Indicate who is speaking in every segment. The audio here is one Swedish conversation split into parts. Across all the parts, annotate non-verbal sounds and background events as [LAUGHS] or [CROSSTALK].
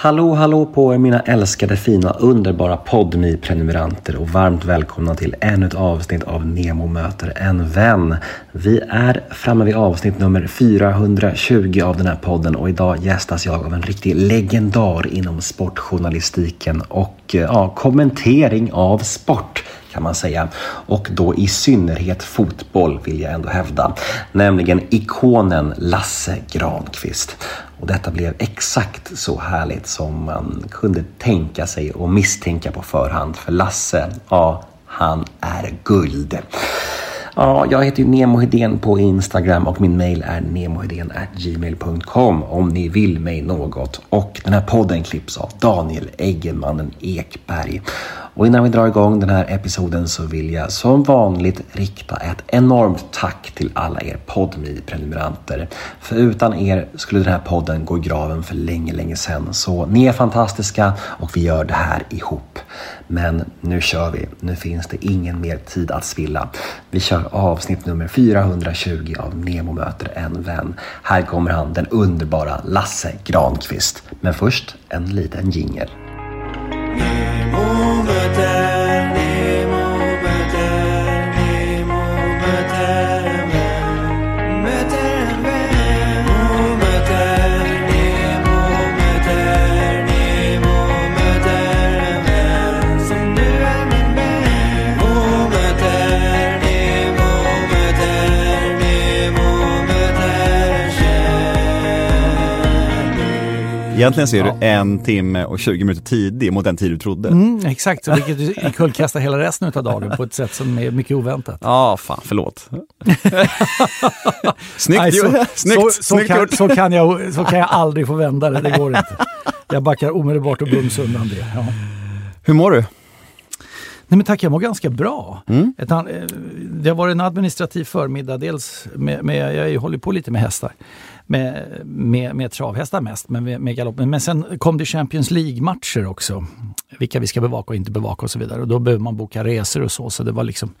Speaker 1: Hallå, hallå på er mina älskade, fina, underbara podmi prenumeranter och varmt välkomna till ännu ett avsnitt av Nemo möter en vän. Vi är framme vid avsnitt nummer 420 av den här podden och idag gästas jag av en riktig legendar inom sportjournalistiken och eh, ja, kommentering av sport kan man säga. Och då i synnerhet fotboll vill jag ändå hävda. Nämligen ikonen Lasse Granqvist. Och detta blev exakt så härligt som man kunde tänka sig och misstänka på förhand. För Lasse, ja, han är guld. Ja, jag heter ju Nemo Hedén på Instagram och min mail är gmail.com om ni vill mig något. Och den här podden klipps av Daniel Eggemannen Ekberg. Och innan vi drar igång den här episoden så vill jag som vanligt rikta ett enormt tack till alla er podmi prenumeranter För utan er skulle den här podden gå i graven för länge, länge sedan. Så ni är fantastiska och vi gör det här ihop. Men nu kör vi. Nu finns det ingen mer tid att spilla. Vi kör avsnitt nummer 420 av Nemo möter en vän. Här kommer han, den underbara Lasse Granqvist. Men först en liten jingel.
Speaker 2: Egentligen så är du en timme och 20 minuter tidig mot den tid du trodde.
Speaker 3: Mm, exakt, så vilket kullkastar hela resten av dagen på ett sätt som är mycket oväntat.
Speaker 2: Ja, fan, förlåt. [LAUGHS] snyggt,
Speaker 3: Nej, så,
Speaker 2: snyggt,
Speaker 3: så, så,
Speaker 2: snyggt
Speaker 3: kan, så, kan jag, så kan jag aldrig få vända det, det går inte. Jag backar omedelbart och bums undan det. Ja.
Speaker 2: Hur mår du?
Speaker 3: Nej men tack, jag mår ganska bra.
Speaker 2: Mm.
Speaker 3: Ett, eh, det har varit en administrativ förmiddag, dels med, med jag håller på lite med hästar. Med, med, med travhästar mest, men med, med galoppen. Men sen kom det Champions League-matcher också. Vilka vi ska bevaka och inte bevaka och så vidare. Och då behöver man boka resor och så. Så det var liksom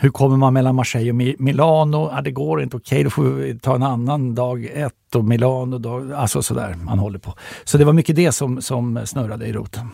Speaker 3: hur kommer man mellan Marseille och Mi- Milano? Ja, det går inte. Okej, då får vi ta en annan dag ett och Milano. Dag, alltså sådär, man håller på. Så det var mycket det som, som snurrade i roten.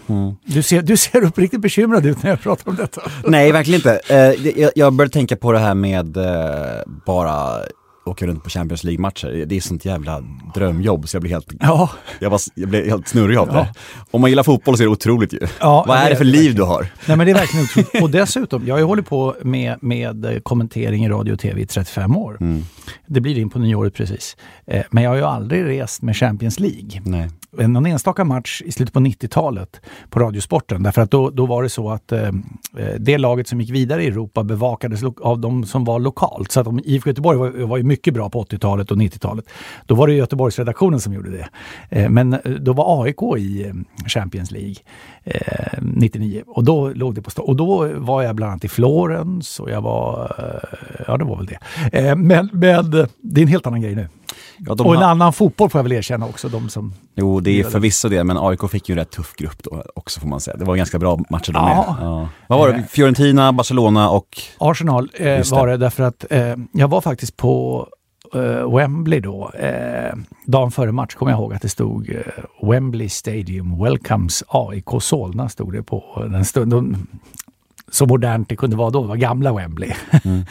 Speaker 3: Du, ser, du ser uppriktigt bekymrad ut när jag pratar om detta.
Speaker 2: Nej, verkligen inte. Eh, jag, jag började tänka på det här med eh, bara åka runt på Champions League-matcher. Det är sånt jävla drömjobb så jag blir helt,
Speaker 3: Ja,
Speaker 2: jag var, jag blev helt snurrig av det.
Speaker 3: Ja.
Speaker 2: Om man gillar fotboll så är det otroligt ju.
Speaker 3: Ja,
Speaker 2: Vad är
Speaker 3: det
Speaker 2: för liv du har?
Speaker 3: nej men det är verkligen otroligt. Och dessutom, jag har ju hållit på med, med eh, kommentering i radio och tv i 35 år.
Speaker 2: Mm.
Speaker 3: Det blir in på nyåret precis. Eh, Men jag har ju aldrig rest med Champions League.
Speaker 2: Nej.
Speaker 3: någon enstaka match i slutet på 90-talet på Radiosporten. Därför att då, då var det så att eh, det laget som gick vidare i Europa bevakades av de som var lokalt. Så att om IFK Göteborg var, var ju mycket bra på 80-talet och 90-talet. Då var det Göteborgsredaktionen som gjorde det. Eh, men eh, då var AIK i eh, Champions League eh, 99 och då låg det på stå. Och då var jag bland annat i Florens och jag var, eh, ja det var väl det. Eh, men, men eh, det är en helt annan grej nu.
Speaker 2: Ja,
Speaker 3: och en annan fotboll får jag väl erkänna också. De som
Speaker 2: Jo, det är förvisso det, men AIK fick ju en rätt tuff grupp då också får man säga. Det var ganska bra matcher de
Speaker 3: Ja.
Speaker 2: med. Ja. Vad var det?
Speaker 3: Eh.
Speaker 2: Fiorentina, Barcelona och...
Speaker 3: Arsenal eh, var det därför att eh, jag var faktiskt på eh, Wembley då. Eh, dagen före match kommer jag ihåg att det stod eh, Wembley Stadium welcomes AIK Solna stod det på den stunden. Så modernt det kunde vara då, det var gamla Wembley. [LAUGHS]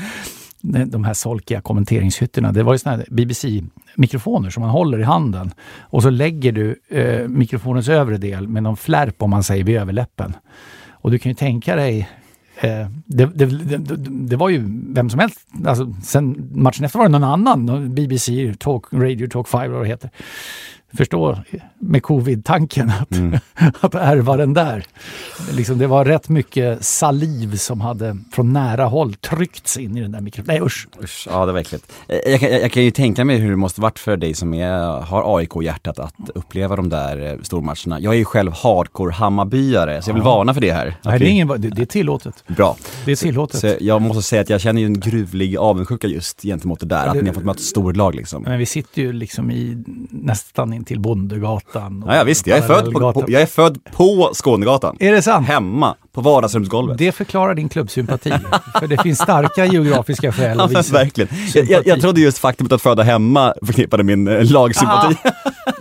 Speaker 3: De här solkiga kommenteringshytterna. Det var ju såna här BBC-mikrofoner som man håller i handen. Och så lägger du eh, mikrofonens övre del med någon flärp om man säger vid överläppen. Och du kan ju tänka dig Eh, det, det, det, det var ju vem som helst. Alltså, sen matchen efter var det någon annan. någon BBC, Talk, Radio Talk 5 vad det heter. Förstå med covid-tanken att, [LAUGHS] att ärva den där. Liksom, det var rätt mycket saliv som hade från nära håll tryckts in i den där mikrofonen. Nej usch!
Speaker 2: Usch, ja det var äckligt. Eh, Jag kan, jag, jag kan ju tänka mig hur det måste varit för dig som är, har AIK-hjärtat att uppleva de där eh, stormatcherna. Jag är ju själv hardcore Hammarbyare, så jag vill varna för det här.
Speaker 3: Nej, det, är ingen, det, det är tillåtet.
Speaker 2: Bra.
Speaker 3: Det är tillåtet.
Speaker 2: Så jag måste säga att jag känner ju en gruvlig avundsjuka just gentemot det där, att
Speaker 3: det-
Speaker 2: ni har fått möta storlag liksom.
Speaker 3: Men vi sitter ju liksom i nästan in till Bondegatan.
Speaker 2: Ja, ja visst, jag är, född på, på, jag är född på Skånegatan.
Speaker 3: Är det sant?
Speaker 2: Hemma, på vardagsrumsgolvet.
Speaker 3: Det förklarar din klubbsympati. för det finns starka geografiska skäl
Speaker 2: att visa Verkligen. Jag, jag, jag trodde just faktumet att föda hemma förknippade min eh, lagsympati.
Speaker 3: Ah,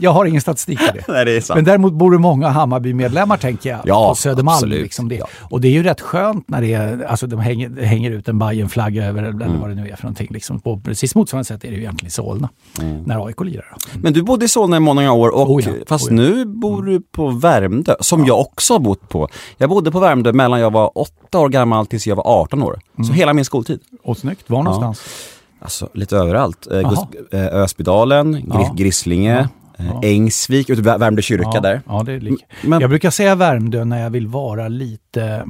Speaker 3: jag har ingen statistik på det. [LAUGHS]
Speaker 2: Nej, det är sant.
Speaker 3: Men däremot bor det många Hammarby-medlemmar tänker jag,
Speaker 2: ja,
Speaker 3: på Södermalm.
Speaker 2: Absolut.
Speaker 3: Liksom det. Ja. Och det är ju rätt skönt när det är, alltså de hänger, hänger ut en Bajen-flagga över eller mm. vad det nu är för någonting. Liksom. På precis motsvarande sätt är det ju egentligen i Solna, mm. när AIK lirar.
Speaker 2: Mm. Men du bodde i Solna i många år, och,
Speaker 3: oh ja,
Speaker 2: fast
Speaker 3: oh ja.
Speaker 2: nu bor du på Värmdö, som jag också har bott på. Jag bodde på Värmdö mellan jag var åtta år gammal tills jag var 18 år. Så hela min skoltid.
Speaker 3: Och snyggt, var någonstans?
Speaker 2: Alltså lite överallt. Eh, eh, Ösbydalen, Gris
Speaker 3: Ja.
Speaker 2: Grislinge,
Speaker 3: Ja.
Speaker 2: eh. Ängsvik, ute Värmdö kyrka
Speaker 3: ja,
Speaker 2: där.
Speaker 3: Ja, det är lik.
Speaker 2: Men,
Speaker 3: Jag brukar säga Värmdö när jag vill vara lite...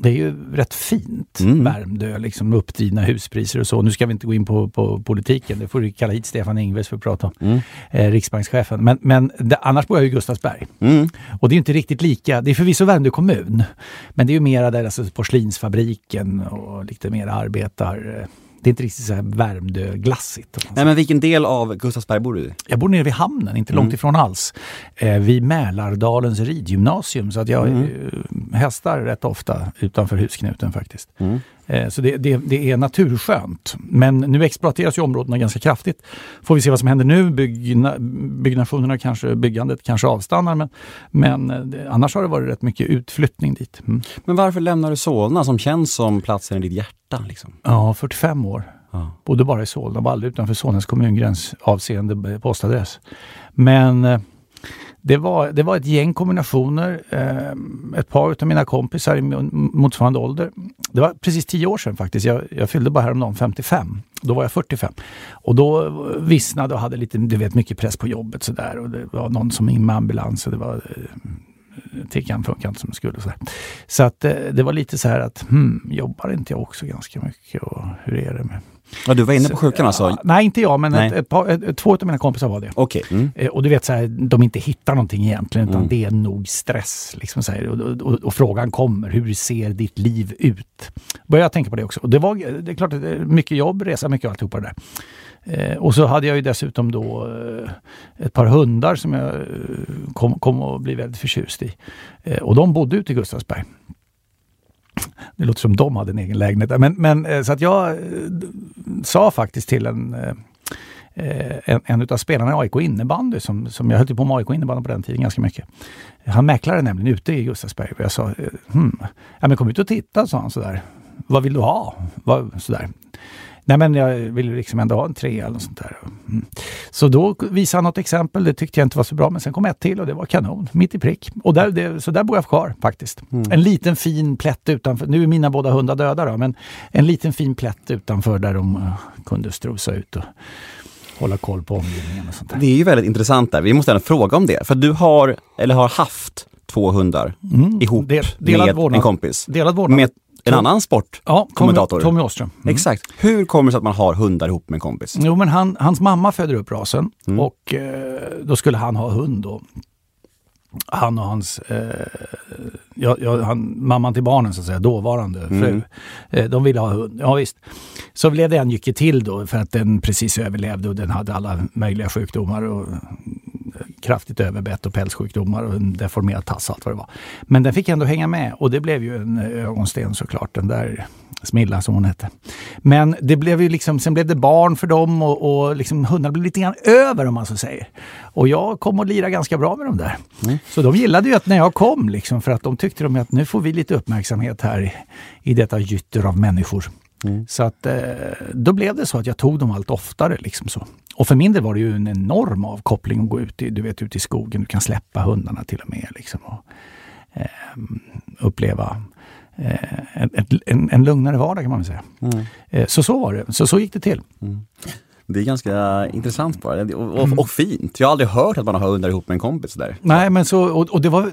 Speaker 3: Det är ju rätt fint,
Speaker 2: Mm.
Speaker 3: Värmdö, liksom uppdrivna huspriser och så. Nu ska vi inte gå in på, på politiken, det får du kalla hit Stefan Ingves för att prata om,
Speaker 2: Mm.
Speaker 3: eh, riksbankschefen. Men, men det, annars bor jag i Gustavsberg.
Speaker 2: mm,
Speaker 3: Och det är inte riktigt lika, det är förvisso Värmdö kommun, men det är ju mera där alltså porslinsfabriken och lite mer arbetar... Det är inte riktigt så här Värmdö-glassigt.
Speaker 2: nej men vilken del av Gustavsberg bor du i?
Speaker 3: jag bor nere vid hamnen, inte långt ifrån alls. Eh, vid Mälardalens ridgymnasium. Så att jag
Speaker 2: Mm.
Speaker 3: eh, hästar rätt ofta utanför husknuten faktiskt.
Speaker 2: Mm.
Speaker 3: Eh, så det, det, det är naturskönt. Men nu exploateras ju områdena ganska kraftigt. Får vi se vad som händer nu. Byggna, byggnationerna kanske, byggandet kanske avstannar. Men, men eh, annars har det varit rätt mycket utflyttning dit. Mm.
Speaker 2: Men varför lämnar du Solna som känns som platsen i ditt hjärta? Liksom?
Speaker 3: Ja, 45 år.
Speaker 2: Ja.
Speaker 3: Bodde bara i Solna, var aldrig utanför Solnas kommungräns avseende postadress. Men eh, det var, det var ett gäng kombinationer. Ett par av mina kompisar i motsvarande ålder. Det var precis tio år sedan faktiskt. Jag, jag fyllde bara häromdagen 55. Då var jag 45. Och då vissnade och hade lite, du vet, mycket press på jobbet sådär. Och det var någon som in med ambulans och det var eh, tickan funkar inte som det skulle. Så, så att eh, det var lite så här att, hmm, jobbar inte jag också ganska mycket och hur är det med...
Speaker 2: Ja, du var inne på sjukan alltså?
Speaker 3: Nej, inte jag, men ett, ett par, ett, två av mina kompisar var det.
Speaker 2: Okej. Mm.
Speaker 3: Eh, Och du vet, så här, de inte hittar någonting egentligen, utan
Speaker 2: Mm.
Speaker 3: det är nog stress. Liksom så här, och, och, och frågan kommer, hur ser ditt liv ut? Började jag tänka på det också. Och det, var, det är klart, att det är mycket jobb, resa, mycket alltihopa det där. Eh, och så hade jag ju dessutom då eh, ett par hundar som jag eh, kom, kom att bli väldigt förtjust i. Och de bodde ute i Gustavsberg. Det låter som de hade en egen lägenhet. Men, men, eh, så att jag eh, sa faktiskt till en eh, en, en av spelarna i AIK innebandy, som, som jag höll ju på med AIK innebandy på den tiden ganska mycket. Han mäklade nämligen ute i Gustavsberg och jag sa, hmm, ja, men kom ut och titta, sa han sådär. Vad vill du ha? Vad, sådär. Nej men jag vill liksom ändå ha en trea eller något sånt där. Mm. Så då visade han något exempel, det tyckte jag inte var så bra, men sen kom ett till och det var kanon, mitt i prick. Och där, det, så där bor jag kvar faktiskt. En liten fin plätt utanför, nu är mina båda hundar döda då, men en liten fin plätt utanför där de eh, kunde strosa ut och hålla koll på omgivningen och sånt där.
Speaker 2: Det är ju väldigt intressant där. Vi måste ändå fråga om det. För du har, eller har haft, två hundar
Speaker 3: Mm.
Speaker 2: ihop
Speaker 3: Del- delad
Speaker 2: med
Speaker 3: vårdnad.
Speaker 2: en kompis.
Speaker 3: Delad vårdnad.
Speaker 2: Med en
Speaker 3: Tom-
Speaker 2: annan sport.
Speaker 3: ja, Tommy. Tommy Åström. Mm.
Speaker 2: Exakt. Hur kommer det sig att man har hundar ihop med en kompis?
Speaker 3: Jo, men han, hans mamma föder upp rasen
Speaker 2: Mm.
Speaker 3: och eh, då skulle han ha hund då. Han och hans, eh, ja, ja, han, mamman till barnen så att säga, dåvarande fru.
Speaker 2: Mm.
Speaker 3: Eh, de ville ha hund, ja visst. Så blev det en jycke till då för att den precis överlevde och den hade alla möjliga sjukdomar. Och, kraftigt överbett och pälssjukdomar och en deformerad tass och allt vad det var. Men den fick ändå hänga med och det blev ju en ögonsten såklart, den där Smilla som hon hette. Men det blev ju liksom, sen blev det barn för dem och, och liksom hundarna blev lite grann över om man så säger. Och jag kom att lira ganska bra med dem där. Så de gillade ju att när jag kom liksom för att de tyckte de att nu får vi lite uppmärksamhet här i, i detta gytter av människor. Så att eh, då blev det så att jag tog dem allt oftare. Liksom så. Och för min del var det ju en enorm avkoppling att gå ut i, du vet, ut i skogen. Du kan släppa hundarna till och med. Liksom, och, eh, uppleva eh, en, ett- en, en lugnare vardag kan man väl säga.
Speaker 2: Mm.
Speaker 3: Eh, så så var det. Så så gick det till.
Speaker 2: Det är ganska intressant bara. Och, och,
Speaker 3: Mm.
Speaker 2: och fint. Jag har aldrig hört att man har hundar ihop med en kompis där.
Speaker 3: Nej, men så, och, och det var,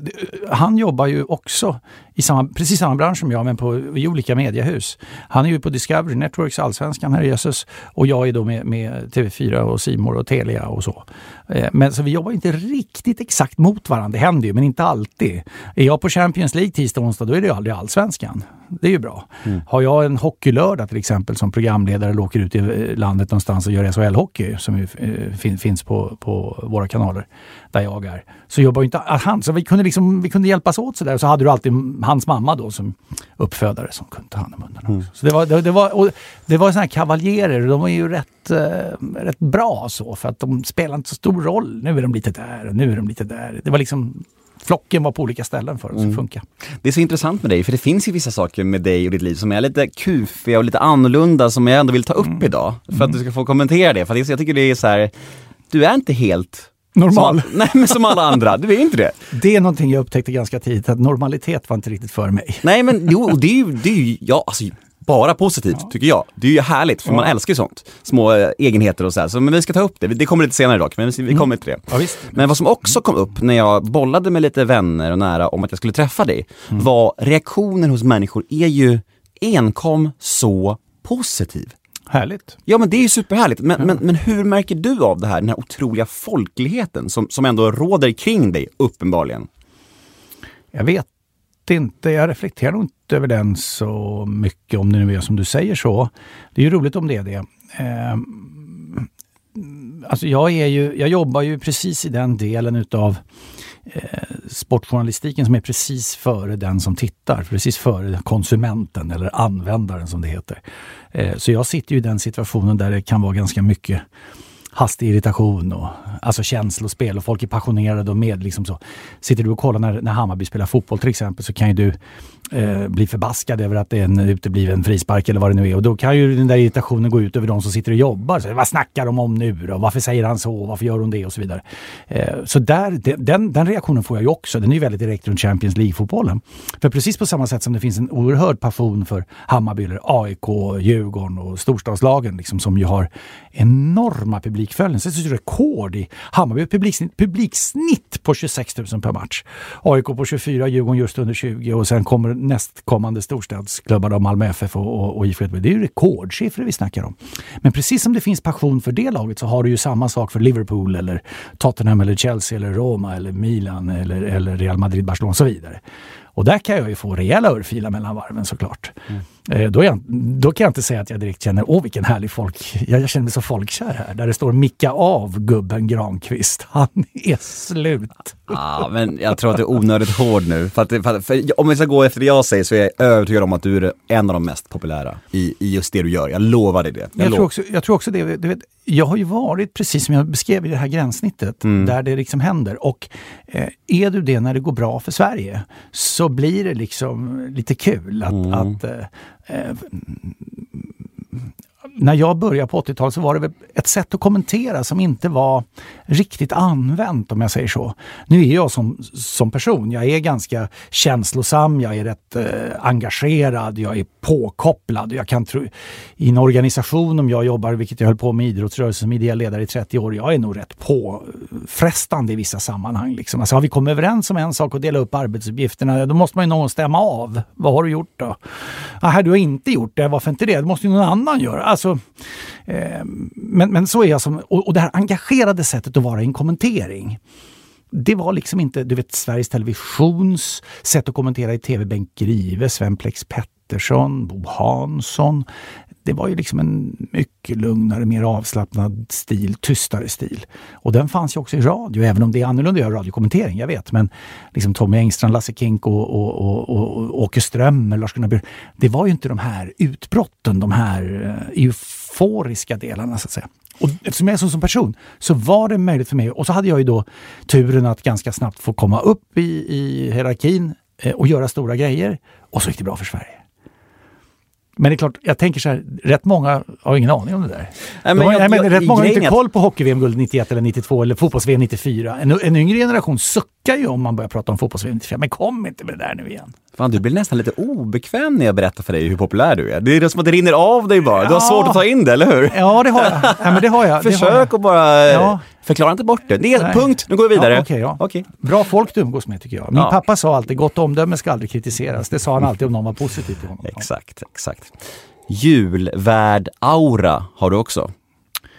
Speaker 3: han jobbar ju också i samma, precis samma bransch som jag men på, i olika mediehus. Han är ju på Discovery Networks, Allsvenskan, herrejösses. Och jag är då med, med TV4 och Simor och Telia och så. Eh, men så vi jobbar inte riktigt exakt mot varandra. Det händer ju, men inte alltid. Är jag på Champions League tisdag och onsdag, då är det ju aldrig Allsvenskan. Det är ju bra. Mm. Har jag en hockeylördag till exempel som programledare eller åker ut i landet någonstans och gör SHL-hockey som ju, eh, finns på, på våra kanaler där jag är. Så jobbar ju inte han. Så vi kunde, liksom, vi kunde hjälpas åt sådär. Så hade du alltid hans mamma då som uppfödare som kunde ta hand om hundarna. Mm. Så det var, det, det var, och det var sådana här kavaljerer. De var ju rätt, eh, rätt bra så för att de spelade inte så stor roll. Nu är de lite där och nu är de lite där. Det var liksom flocken var på olika ställen för att mm. funka.
Speaker 2: Det är så intressant med dig, för det finns ju vissa saker med dig och ditt liv som är lite kufiga och lite annorlunda som jag ändå vill ta upp mm. idag. För att mm. du ska få kommentera det. För jag tycker det är så här, du är inte helt
Speaker 3: Normal?
Speaker 2: Som, [LAUGHS] nej, men som alla andra. Du är inte det.
Speaker 3: Det är någonting jag upptäckte ganska tidigt, att normalitet var inte riktigt för mig.
Speaker 2: Nej, men jo, det är ju, det är ju ja, alltså, bara positivt ja. tycker jag. Det är ju härligt, för ja. man älskar ju sånt. Små äh, egenheter och så, här. så Men vi ska ta upp det, det kommer lite senare dock, men vi, mm. kommer till det.
Speaker 3: Ja,
Speaker 2: men vad som också kom upp när jag bollade med lite vänner och nära om att jag skulle träffa dig, mm. var reaktionen hos människor är ju enkom så positiv.
Speaker 3: Härligt.
Speaker 2: Ja men det är ju superhärligt. Men, ja. men, men hur märker du av det här, den här otroliga folkligheten som, som ändå råder kring dig, uppenbarligen?
Speaker 3: Jag vet inte, jag reflekterar nog inte över den så mycket om det nu är som du säger så. Det är ju roligt om det är det. Mm, alltså jag, är ju, jag jobbar ju precis i den delen utav eh, sportjournalistiken som är precis före den som tittar, precis före konsumenten eller användaren som det heter. Eh, så jag sitter ju i den situationen där det kan vara ganska mycket hastig irritation och alltså känslospel och folk är passionerade och med. Liksom så. Sitter du och kollar när, när Hammarby spelar fotboll till exempel så kan ju du eh, bli förbaskad över att det är en utebliven frispark eller vad det nu är. Och då kan ju den där irritationen gå ut över de som sitter och jobbar. Så, vad snackar de om nu då? Varför säger han så? Varför gör hon det? Och så vidare. Eh, så där, den, den reaktionen får jag ju också. Den är ju väldigt direkt runt Champions League-fotbollen. För precis på samma sätt som det finns en oerhörd passion för Hammarby, eller AIK, Djurgården och storstadslagen liksom, som ju har enorma publik så det är rekord i Hammarby publiksnitt, publiksnitt på 26 000 per match. AIK på 24, Djurgården just under 20 och sen kommer nästkommande storstadsklubbar, då, Malmö FF och, och, och IFK Göteborg. Det är ju rekordsiffror vi snackar om. Men precis som det finns passion för det laget så har du ju samma sak för Liverpool eller Tottenham eller Chelsea eller Roma eller Milan eller, eller Real Madrid, Barcelona och så vidare. Och där kan jag ju få rejäla örfilar mellan varven såklart. Mm. Eh, då, jag, då, kan jag inte säga att jag direkt känner, åh vilken härlig folk, jag, jag känner mig så folkkär här. Där det står micka av gubben Granqvist, [LAUGHS] han är slut.
Speaker 2: Ja, men jag tror att du är onödigt hård nu. För, att, för, för, om vi ska gå efter det jag säger så är jag övertygad om att du är en av de mest populära i, i just det du gör. Jag lovar dig det. Jag,
Speaker 3: jag, tror, också, jag tror också det. Du vet, jag har ju varit, precis som jag beskrev i det här gränssnittet, mm. där det liksom händer. Och eh, är du det när det går bra för Sverige så blir det liksom lite kul att, mm. att eh, eh när jag började på 80-talet så var det ett sätt att kommentera som inte var riktigt använt om jag säger så. Nu är jag som, som person, jag är ganska känslosam, jag är rätt eh, engagerad, jag är påkopplad. Jag kan tro, I en organisation, om jag jobbar, vilket jag höll på med idrottsrörelsen som ideell ledare i 30 år, jag är nog rätt påfrestande i vissa sammanhang. Liksom. Alltså, har vi kommit överens om en sak och dela upp arbetsuppgifterna, då måste man ju någon stämma av. Vad har du gjort då? Här, du har inte gjort det, varför inte det? Det måste ju någon annan göra. Alltså, eh, men, men så är jag som, och, och det här engagerade sättet att vara i en kommentering det var liksom inte du vet, Sveriges Televisions sätt att kommentera i tv. Bengt Grive, Sven Plex Pettersson, Bo Hansson. Det var ju liksom en mycket lugnare, mer avslappnad stil, tystare stil. Och den fanns ju också i radio, även om det är annorlunda att göra radiokommentering, jag vet. Men liksom Tommy Engstrand, Lasse Kink och, och, och, och Åke Strömmer, Lars-Gunnar Björk. Det var ju inte de här utbrotten, de här eh, euforiska delarna så att säga. Och eftersom jag är så som person så var det möjligt för mig. Och så hade jag ju då turen att ganska snabbt få komma upp i, i hierarkin eh, och göra stora grejer. Och så gick det bra för Sverige. Men det är klart, jag tänker så här, rätt många har ingen aning om det där. Nej, men, jag, jag, men, rätt många har inte koll på hockey-VM-guld 91 eller 92 eller fotbolls-VM 94. En, en yngre generation suckar klickar ju om man börjar prata om fotbolls Men kom inte med det där nu igen.
Speaker 2: Fan, du blir nästan lite obekväm när jag berättar för dig hur populär du är. Det är som att det rinner av dig bara. Du har svårt att ta in det, eller hur?
Speaker 3: Ja, det har jag. Ja, men det har jag.
Speaker 2: Försök att bara... Ja. Förklara inte bort det. Det är punkt, nu går vi vidare.
Speaker 3: Ja, okay, ja. Okay. Bra folk du umgås med tycker jag. Min ja. pappa sa alltid, gott omdöme ska aldrig kritiseras. Det sa han alltid om någon var positiv till honom.
Speaker 2: Exakt, exakt. Julvärd-aura har du också.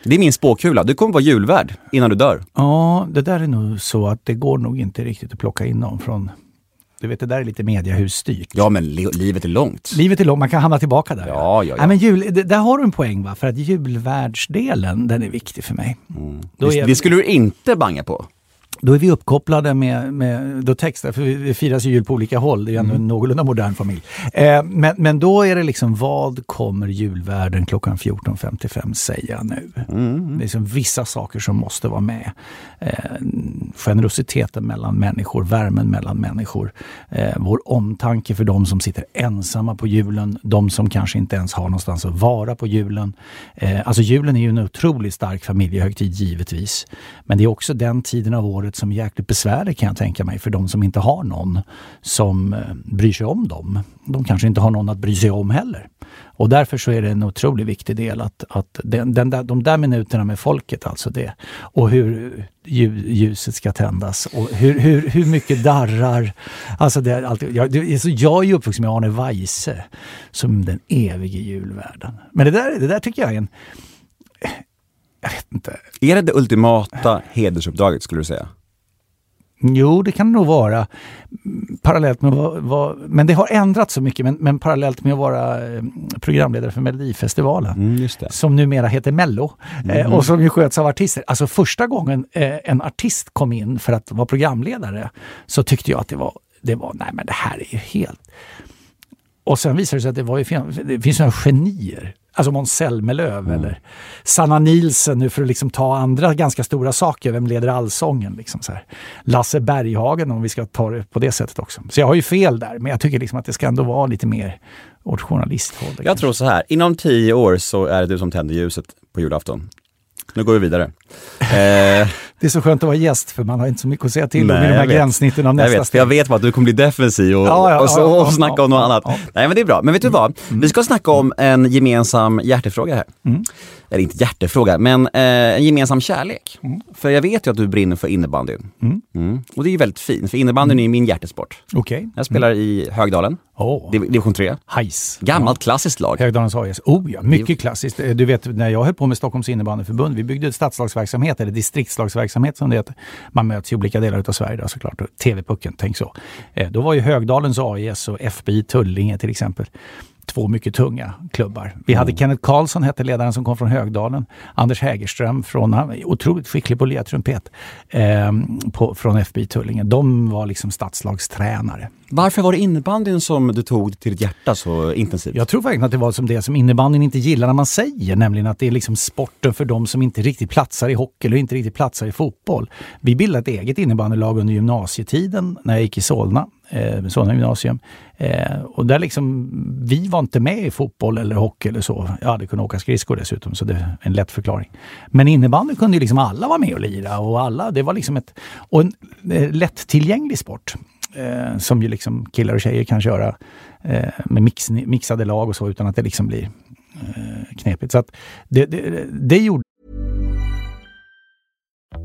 Speaker 2: Det är min spåkula. Du kommer vara julvärd innan du dör.
Speaker 3: Ja, det där är nog så att det går nog inte riktigt att plocka in någon från du vet, det där är lite mediahusstyrt.
Speaker 2: Ja, men li livet är långt.
Speaker 3: Livet är långt, man kan hamna tillbaka där.
Speaker 2: Ja, ja, ja.
Speaker 3: Nej, men jul, det, där har du en poäng, va? för att julvärdsdelen, den är viktig för mig.
Speaker 2: Mm. Det, det skulle du inte banga på?
Speaker 3: Då är vi uppkopplade med, med då textar, för vi firas jul på olika håll, det är ändå mm. en någorlunda modern familj. Eh, men, men då är det liksom, vad kommer julvärden klockan 14.55 säga nu? Mm. Det är liksom vissa saker som måste vara med. Eh, generositeten mellan människor, värmen mellan människor, eh, vår omtanke för de som sitter ensamma på julen, de som kanske inte ens har någonstans att vara på julen. Eh, alltså julen är ju en otroligt stark familjehögtid givetvis. Men det är också den tiden av året året som är jäkligt besvärlig kan jag tänka mig för de som inte har någon som eh, bryr sig om dem. De kanske inte har någon att bry sig om heller. Och därför så är det en otroligt viktig del att, att den, den där, de där minuterna med folket, alltså det, och hur ljuset ska tändas och hur, hur, hur mycket darrar. Alltså det är alltid, jag, det, så jag är ju uppvuxen med Arne Weise som den evige julvärden. Men det där, det där tycker jag är en jag vet inte.
Speaker 2: Är det det ultimata hedersuppdraget skulle du säga?
Speaker 3: Jo, det kan det nog vara. Parallellt med vad, vad, men det har ändrats så mycket, men, men parallellt med att vara eh, programledare för Melodifestivalen,
Speaker 2: mm,
Speaker 3: som numera heter Mello, mm. eh, och som ju sköts av artister. Alltså första gången eh, en artist kom in för att vara programledare, så tyckte jag att det var, det var nej men det här är ju helt... Och sen visade det sig att det var ju, det finns några genier Alltså Måns Zelmerlöw mm. eller Sanna Nilsen nu för att liksom ta andra ganska stora saker. Vem leder allsången? Liksom så här. Lasse Berghagen om vi ska ta det på det sättet också. Så jag har ju fel där, men jag tycker liksom att det ska ändå vara lite mer åt journalisthåll.
Speaker 2: Jag kanske. tror så här, inom tio år så är det du som tänder ljuset på julafton. Nu går vi vidare.
Speaker 3: eh, [LAUGHS] det är så skönt att vara gäst för man har inte så mycket att säga till om i de här gränssnitten av nästa
Speaker 2: jag vet, För jag vet bara att du kommer bli defensiv och, ja, ja, och, så, ja, och snacka om något annat. Nej men det är bra. Men vet du vad? Mm. Vi ska snacka om en gemensam hjärtefråga här. Mm eller inte hjärtefråga, men eh, en gemensam kärlek. Mm. För jag vet ju att du brinner för innebandyn. Mm. Mm. Och det är ju väldigt fint, för innebandyn är min hjärtesport.
Speaker 3: Okay.
Speaker 2: Jag spelar i Högdalen, oh. division 3.
Speaker 3: Hajs.
Speaker 2: Gammalt ja. klassiskt lag.
Speaker 3: Högdalens AIS. Oh ja, mycket klassiskt. Du vet, när jag höll på med Stockholms innebandyförbund, vi byggde ett stadslagsverksamhet, eller distriktslagsverksamhet som det heter. Man möts i olika delar av Sverige då, såklart. TV-pucken, tänk så. Eh, då var ju Högdalens AIS och FBI Tullinge till exempel två mycket tunga klubbar. Vi hade mm. Kenneth Karlsson, hette ledaren som kom från Högdalen. Anders Hägerström, från, han var otroligt skicklig på att lira trumpet, eh, på, från FB Tullinge. De var liksom stadslagstränare.
Speaker 2: Varför var det innebandyn som du tog till ditt hjärta så intensivt?
Speaker 3: Jag tror verkligen att det var som det som innebandyn inte gillar när man säger, nämligen att det är liksom sporten för de som inte riktigt platsar i hockey eller inte riktigt platsar i fotboll. Vi bildade ett eget innebandylag under gymnasietiden när jag gick i Solna eh, Solna gymnasium. Eh, och där liksom, vi var inte med i fotboll eller hockey eller så. Jag hade kunnat åka skridskor dessutom, så det är en lätt förklaring. Men innebandy kunde ju liksom alla vara med och lira och alla, det var liksom ett, och en eh, lättillgänglig sport. Eh, som ju liksom killar och tjejer kan köra eh, med mix, mixade lag och så utan att det liksom blir eh, knepigt. Så att det, det, det gjorde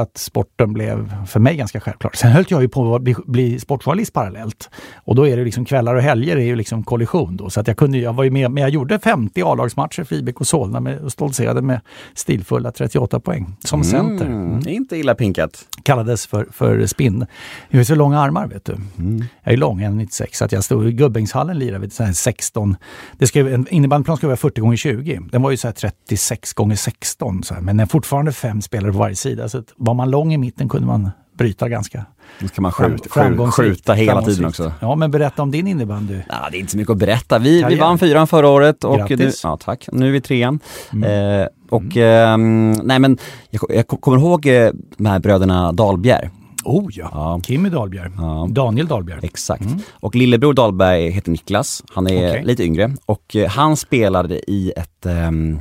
Speaker 3: Att sporten blev för mig ganska självklart. Sen höll jag ju på att bli, bli sportjournalist parallellt. Och då är det liksom kvällar och helger är ju liksom kollision då. Så att jag kunde, jag var ju med, men jag gjorde 50 A-lagsmatcher för IBK Solna med, och stoltserade med stilfulla 38 poäng som mm, center. Mm.
Speaker 2: Inte illa pinkat.
Speaker 3: Kallades för, för spinn. Jag har så långa armar vet du. Mm. Jag är lång, 1,96 så att jag stod i Gubbängshallen lirade vid 16. Det ska, en innebandyplan ska vara 40 gånger 20. Den var ju så 36 gånger 16 så här, men den är fortfarande fem spelare på varje sida. Så var man lång i mitten kunde man bryta ganska
Speaker 2: Då ska man skjuta, skjuta, skjuta hela tiden också.
Speaker 3: Ja, men berätta om din innebandy.
Speaker 2: Ja, det är inte så mycket att berätta. Vi, vi vann fyran förra året och
Speaker 3: Grattis.
Speaker 2: nu, ja, tack. nu är vi trean.
Speaker 3: Mm.
Speaker 2: Eh, och ehm, nej men jag, jag kommer ihåg eh, de här bröderna Dahlbjer.
Speaker 3: Oh ja,
Speaker 2: Ja.
Speaker 3: Kimmy Dahlbjer.
Speaker 2: Ja.
Speaker 3: Daniel Dahlbjer.
Speaker 2: Exakt. Och lillebror Dahlberg heter Niklas. Han är
Speaker 3: Okej.
Speaker 2: lite yngre och eh, han spelade i ett ehm,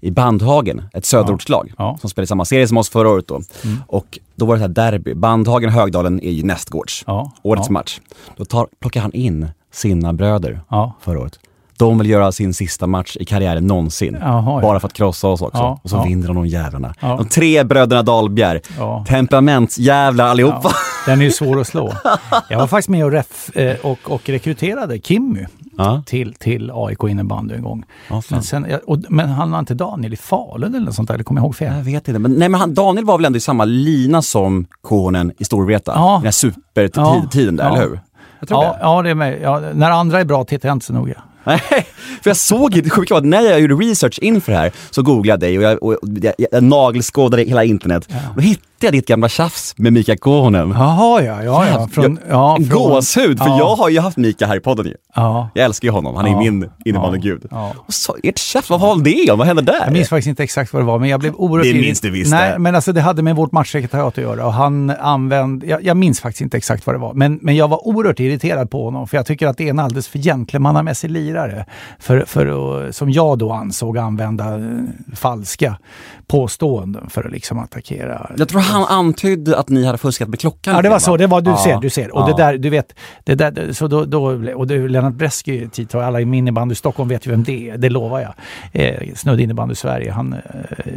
Speaker 2: i Bandhagen, ett söderortslag
Speaker 3: Ja.
Speaker 2: som spelade samma serie som oss förra året då. Och då var det här derby. Bandhagen och Högdalen är ju nästgårds.
Speaker 3: Ja.
Speaker 2: Årets
Speaker 3: ja.
Speaker 2: match. Då tar, plockar han in sina bröder
Speaker 3: Ja.
Speaker 2: förra året. De vill göra sin sista match i karriären någonsin.
Speaker 3: Jaha, ja.
Speaker 2: Bara för att krossa oss också.
Speaker 3: Ja,
Speaker 2: och så
Speaker 3: ja.
Speaker 2: vinner de de jävlarna.
Speaker 3: Ja.
Speaker 2: De tre bröderna Dahlbjer.
Speaker 3: Ja.
Speaker 2: Temperamentsjävlar allihopa.
Speaker 3: Ja, den är ju svår att slå. Jag var faktiskt med och, ref, eh, och, och rekryterade Kimmy
Speaker 2: Ja.
Speaker 3: till, till AIK innebandy en gång.
Speaker 2: Ja,
Speaker 3: men, sen, jag- och, men han var inte Daniel i Falun eller något sånt där? Eller kommer jag ihåg fel?
Speaker 2: Jag vet inte, men, nej, men han, Daniel var väl ändå i samma lina som Kohonen i Storvreta?
Speaker 3: Ja.
Speaker 2: Den här supertiden där,
Speaker 3: Ja.
Speaker 2: eller hur? Jag
Speaker 3: Ja,
Speaker 2: det.
Speaker 3: ja, det är med. Ja, när andra är bra tittar jag inte så noga.
Speaker 2: Nej, [LAUGHS] för jag såg ju, det sjuka var när jag gjorde research inför det här så googlade jag dig och jag, och jag, jag nagelskådade hela internet. Och då hittade jag ditt gamla tjafs med Mika Kohonen.
Speaker 3: Jaha, ja. ja, ja. Från, ja, från,
Speaker 2: gåshud, för
Speaker 3: ja,
Speaker 2: jag har ju haft Mika här i podden ju.
Speaker 3: Ja.
Speaker 2: Jag älskar ju honom, han är
Speaker 3: Ja.
Speaker 2: min innebandygud.
Speaker 3: Ja.
Speaker 2: Och så, ert tjafs, vad var det om? Vad hände där?
Speaker 3: Jag minns faktiskt inte exakt vad det var, men jag blev oerhört...
Speaker 2: Det minns du visst
Speaker 3: Nej, men alltså det hade med vårt matchsekretariat att göra och han använde... Jag, jag minns faktiskt inte exakt vad det var, men, men jag var oerhört irriterad på honom för jag tycker att det är en alldeles för gentlemannamässig lirare. För, för som jag då ansåg använda eh, falska påståenden för att liksom attackera.
Speaker 2: Jag tror han antydde att ni hade fuskat med klockan.
Speaker 3: Ja, det var så. Det var, du ser, du ser. Och det där, du vet, det där, så då, då, och det, Lennart Bresky, tidtagare, alla i innebandy i Stockholm vet ju vem det är, det lovar jag. Eh, Snudd innebandy Sverige, han eh,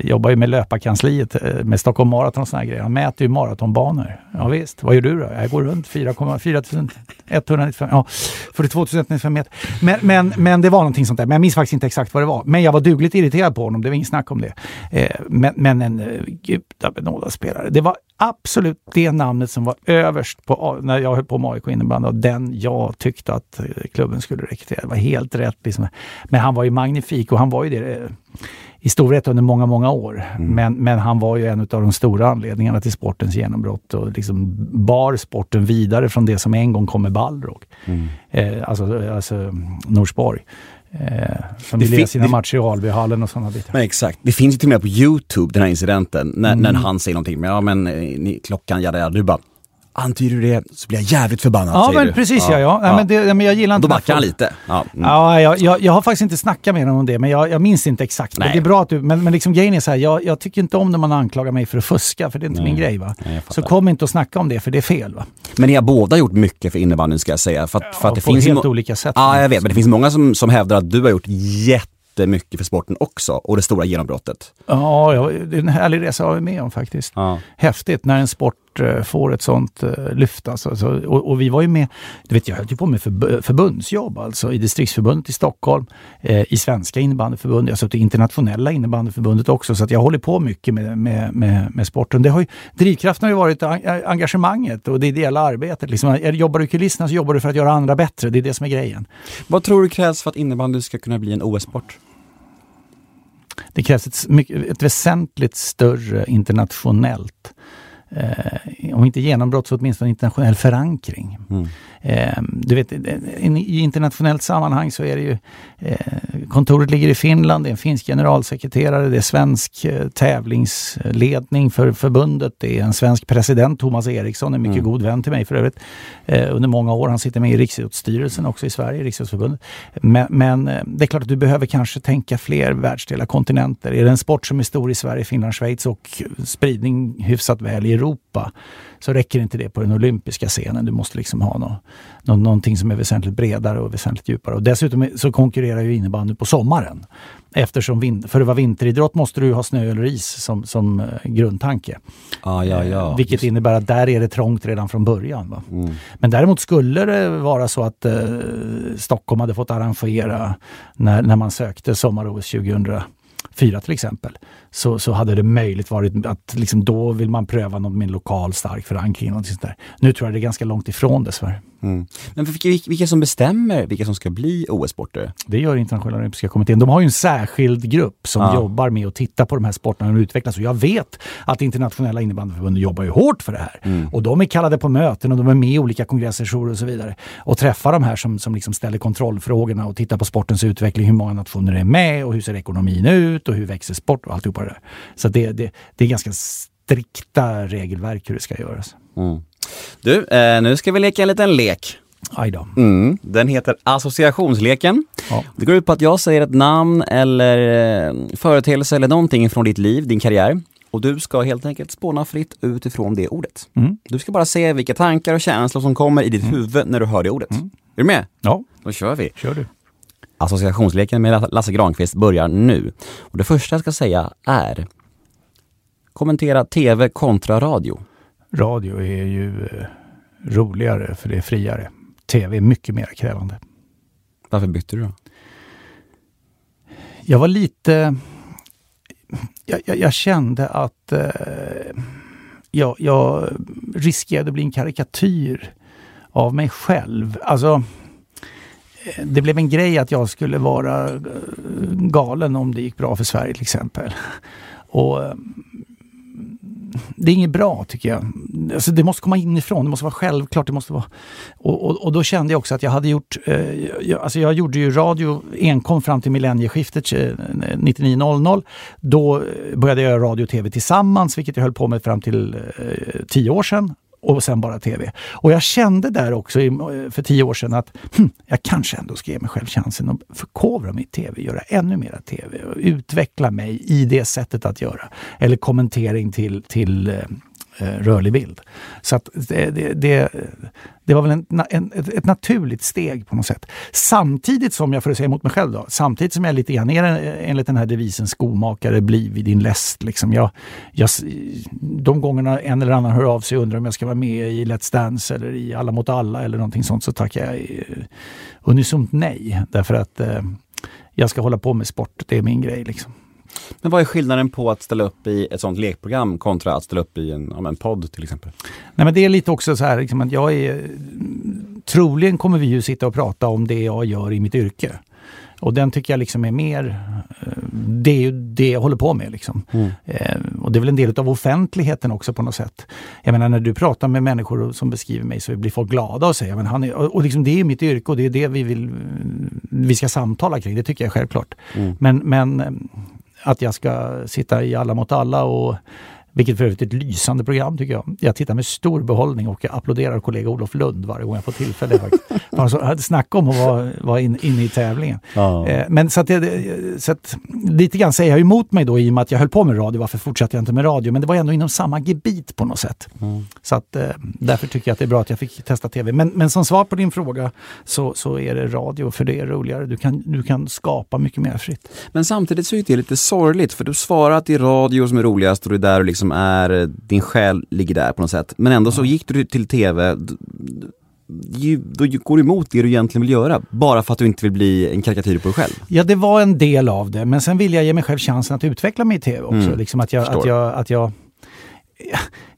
Speaker 3: jobbar ju med löparkansliet eh, med Stockholm Marathon och såna här grejer. Han mäter ju maratonbanor. Ja, visst, vad gör du då? Jag går runt 4,4195, ja, 42 195 meter. Men, men, men det var någonting sånt där, men jag minns faktiskt inte exakt vad det var. Men jag var dugligt irriterad på honom, det var inget snack om det. Eh, men, men en eh, gudabenådad spelare. Det var absolut det namnet som var överst på, när jag höll på med AIK innebandy och den jag tyckte att eh, klubben skulle rekrytera. Det var helt rätt. Liksom. Men han var ju magnifik och han var ju det eh, i storhet under många, många år. Men, men han var ju en av de stora anledningarna till sportens genombrott och liksom bar sporten vidare från det som en gång kom med Balrog. Eh, alltså, alltså Norsborg. Eh, som
Speaker 2: Det
Speaker 3: ville
Speaker 2: fin-
Speaker 3: ge sina matcher i Albyhallen och sådana bitar.
Speaker 2: Nej, exakt. Det finns ju till och med på YouTube, den här incidenten, när,
Speaker 3: Mm.
Speaker 2: när han säger någonting. Men ja, men eh, ni, klockan, jada, jada. Du bara, antyder du det så blir jag jävligt förbannad,
Speaker 3: Ja, men
Speaker 2: du.
Speaker 3: precis ja. ja. Nej, Men, det, ja, men jag gillar inte
Speaker 2: Då backar han lite. Ja, mm.
Speaker 3: Ja, jag, jag, jag har faktiskt inte snackat med honom om det, men jag, jag minns inte exakt. Men
Speaker 2: Nej.
Speaker 3: det är bra att du, men, men liksom grejen är så här, jag, jag tycker inte om när man anklagar mig för att fuska, för det är inte min grej. Va?
Speaker 2: Nej, jag
Speaker 3: så kom inte och snacka om det, för det är fel. Va?
Speaker 2: Men ni har båda gjort mycket för innebandyn ska jag säga. För att, för att det
Speaker 3: på
Speaker 2: finns
Speaker 3: helt olika sätt.
Speaker 2: Ja, jag vet. Men det finns många som, som hävdar att du har gjort jättemycket för sporten också. Och det stora genombrottet.
Speaker 3: Ja, ja, det är en härlig resa att vara med om faktiskt.
Speaker 2: Ja.
Speaker 3: Häftigt när en sport får ett sånt uh, lyft. Alltså. Så, och, och vi var ju med, du vet jag höll ju på med förb- förbundsjobb alltså i distriktsförbundet i Stockholm, eh, i Svenska innebandyförbundet, jag har suttit i internationella innebandyförbundet också, så jag håller på mycket med, med, med, med sporten. Det har ju, drivkraften har ju varit en- engagemanget och det ideella arbetet. Liksom, jobbar du i kulisserna så jobbar du för att göra andra bättre, det är det som är grejen.
Speaker 2: Vad tror du krävs för att innebandy ska kunna bli en OS-sport?
Speaker 3: Det krävs ett, ett väsentligt större internationellt, eh, om inte genombrott så åtminstone internationell förankring. Eh, du vet, i, internationellt sammanhang så är det ju, eh, kontoret ligger i Finland, det är en finsk generalsekreterare, det är svensk eh, tävlingsledning för förbundet, det är en svensk president, Thomas Eriksson, en mycket god vän till mig för övrigt, eh, under många år. Han sitter med i Riksidrottsstyrelsen också i Sverige, Riksidrottsförbundet. Men, men eh, det är klart att du behöver kanske tänka fler världsdelar, kontinenter. Är det en sport som är stor i Sverige, Finland, Schweiz och spridning hyfsat väl i Europa så räcker inte det på den olympiska scenen. Du måste liksom ha nå, nå, någonting som är väsentligt bredare och väsentligt djupare. Och dessutom så konkurrerar ju innebandy på sommaren. Eftersom för att vara vinteridrott måste du ha snö eller is som, som eh, grundtanke.
Speaker 2: Ja, ja, ja.
Speaker 3: Eh, Vilket innebär att där är det trångt redan från början. Va? Men däremot skulle det vara så att eh, Stockholm hade fått arrangera när, när man sökte sommar-OS 4 till exempel, så, så hade det möjligt varit att liksom, då vill man pröva något med en lokal stark förankring. Något sånt där. Nu tror jag det är ganska långt ifrån dessvärre.
Speaker 2: Mm. Men vilka, som bestämmer vilka som ska bli OS-sportare?
Speaker 3: Det gör internationella olympiska kommittén. De har ju en särskild grupp som ja. jobbar med att titta på de här sporterna och utvecklas. Och jag vet att internationella innebandyförbundet jobbar ju hårt för det här. Mm. Och de är kallade på möten och de är med i olika kongresser och så vidare. Och träffar de här som, som liksom ställer kontrollfrågorna och tittar på sportens utveckling. Hur många nationer är med och hur ser ekonomin ut och hur växer sport och alltihopa det där. Så det, det, det är ganska strikta regelverk hur det ska göras. Mm.
Speaker 2: Du, eh, nu ska vi leka en liten lek.
Speaker 3: Aj då.
Speaker 2: Mm, den heter associationsleken. Ja. Det går ut på att jag säger ett namn eller eh, företeelse eller någonting från ditt liv, din karriär. Och du ska helt enkelt spåna fritt utifrån det ordet. Mm. Du ska bara se vilka tankar och känslor som kommer i ditt mm. huvud när du hör det ordet. Mm. Är du med?
Speaker 3: Ja.
Speaker 2: Då kör vi.
Speaker 3: Kör du.
Speaker 2: Associationsleken med Lasse Granqvist börjar nu. Och det första jag ska säga är Kommentera TV kontra radio.
Speaker 3: Radio är ju eh, roligare för det är friare. TV är mycket mer krävande.
Speaker 2: Varför bytte du då?
Speaker 3: Jag var lite... Jag, jag, jag kände att eh, jag, jag riskerade att bli en karikatyr av mig själv. Alltså, eh, det blev en grej att jag skulle vara eh, galen om det gick bra för Sverige till exempel. Och det är inget bra tycker jag. Alltså, det måste komma inifrån, det måste vara självklart. Det måste vara... Och, och, och då kände jag också att jag hade gjort, eh, jag, alltså jag gjorde ju radio enkom fram till millennieskiftet eh, 9900. Då började jag göra radio och tv tillsammans, vilket jag höll på med fram till eh, tio år sedan och sen bara tv. Och jag kände där också för tio år sedan att hm, jag kanske ändå ska ge mig själv chansen att förkovra mig i tv, göra ännu mera tv och utveckla mig i det sättet att göra. Eller kommentering till, till eh, Eh, rörlig bild. Så att det, det, det, det var väl en, en, ett, ett, naturligt steg på något sätt. Samtidigt som jag, för att säga emot mig själv då, samtidigt som jag lite grann är enligt den här devisen skomakare, bli vid din läst. Liksom jag, jag, de gångerna en eller annan hör av sig och undrar om jag ska vara med i Let's Dance eller i Alla mot alla eller någonting sånt så tackar jag eh, unisont nej. Därför att eh, jag ska hålla på med sport, det är min grej. Liksom.
Speaker 2: Men vad är skillnaden på att ställa upp i ett sånt lekprogram kontra att ställa upp i en, ja, en podd till exempel?
Speaker 3: Nej men det är lite också så här, liksom, att jag är... Troligen kommer vi ju sitta och prata om det jag gör i mitt yrke. Och den tycker jag liksom är mer, eh, det är ju det jag håller på med. Liksom. Mm. Eh, och det är väl en del av offentligheten också på något sätt. Jag menar när du pratar med människor som beskriver mig så blir folk glada och säger men han är, och liksom det är mitt yrke och det är det vi vill, vi ska samtala kring. Det tycker jag är självklart. Mm. Men, men att jag ska sitta i Alla mot alla och vilket för övrigt är ett lysande program tycker jag. Jag tittar med stor behållning och jag applåderar kollega Olof Lund varje gång jag får tillfälle. alltså, [LAUGHS] snacka om att vara, vara in, inne i tävlingen. Ja. Eh, men så att, så att, lite grann säger jag emot mig då i och med att jag höll på med radio. Varför fortsatte jag inte med radio? Men det var ändå inom samma gebit på något sätt. Mm. Så att eh, därför tycker jag att det är bra att jag fick testa tv. Men, men som svar på din fråga så, så är det radio för det är roligare. Du kan, du kan skapa mycket mer fritt.
Speaker 2: Men samtidigt så är det lite sorgligt för du svarar att det är radio som är roligast och det är där du liksom liksom är, din själ ligger där på något sätt. Men ändå så gick du till TV, då går du emot det du egentligen vill göra, bara för att du inte vill bli en karikatyr på dig själv.
Speaker 3: Ja, det var en del av det, men sen vill jag ge mig själv chansen att utveckla mig i TV också. Mm, liksom att jag, att jag, att jag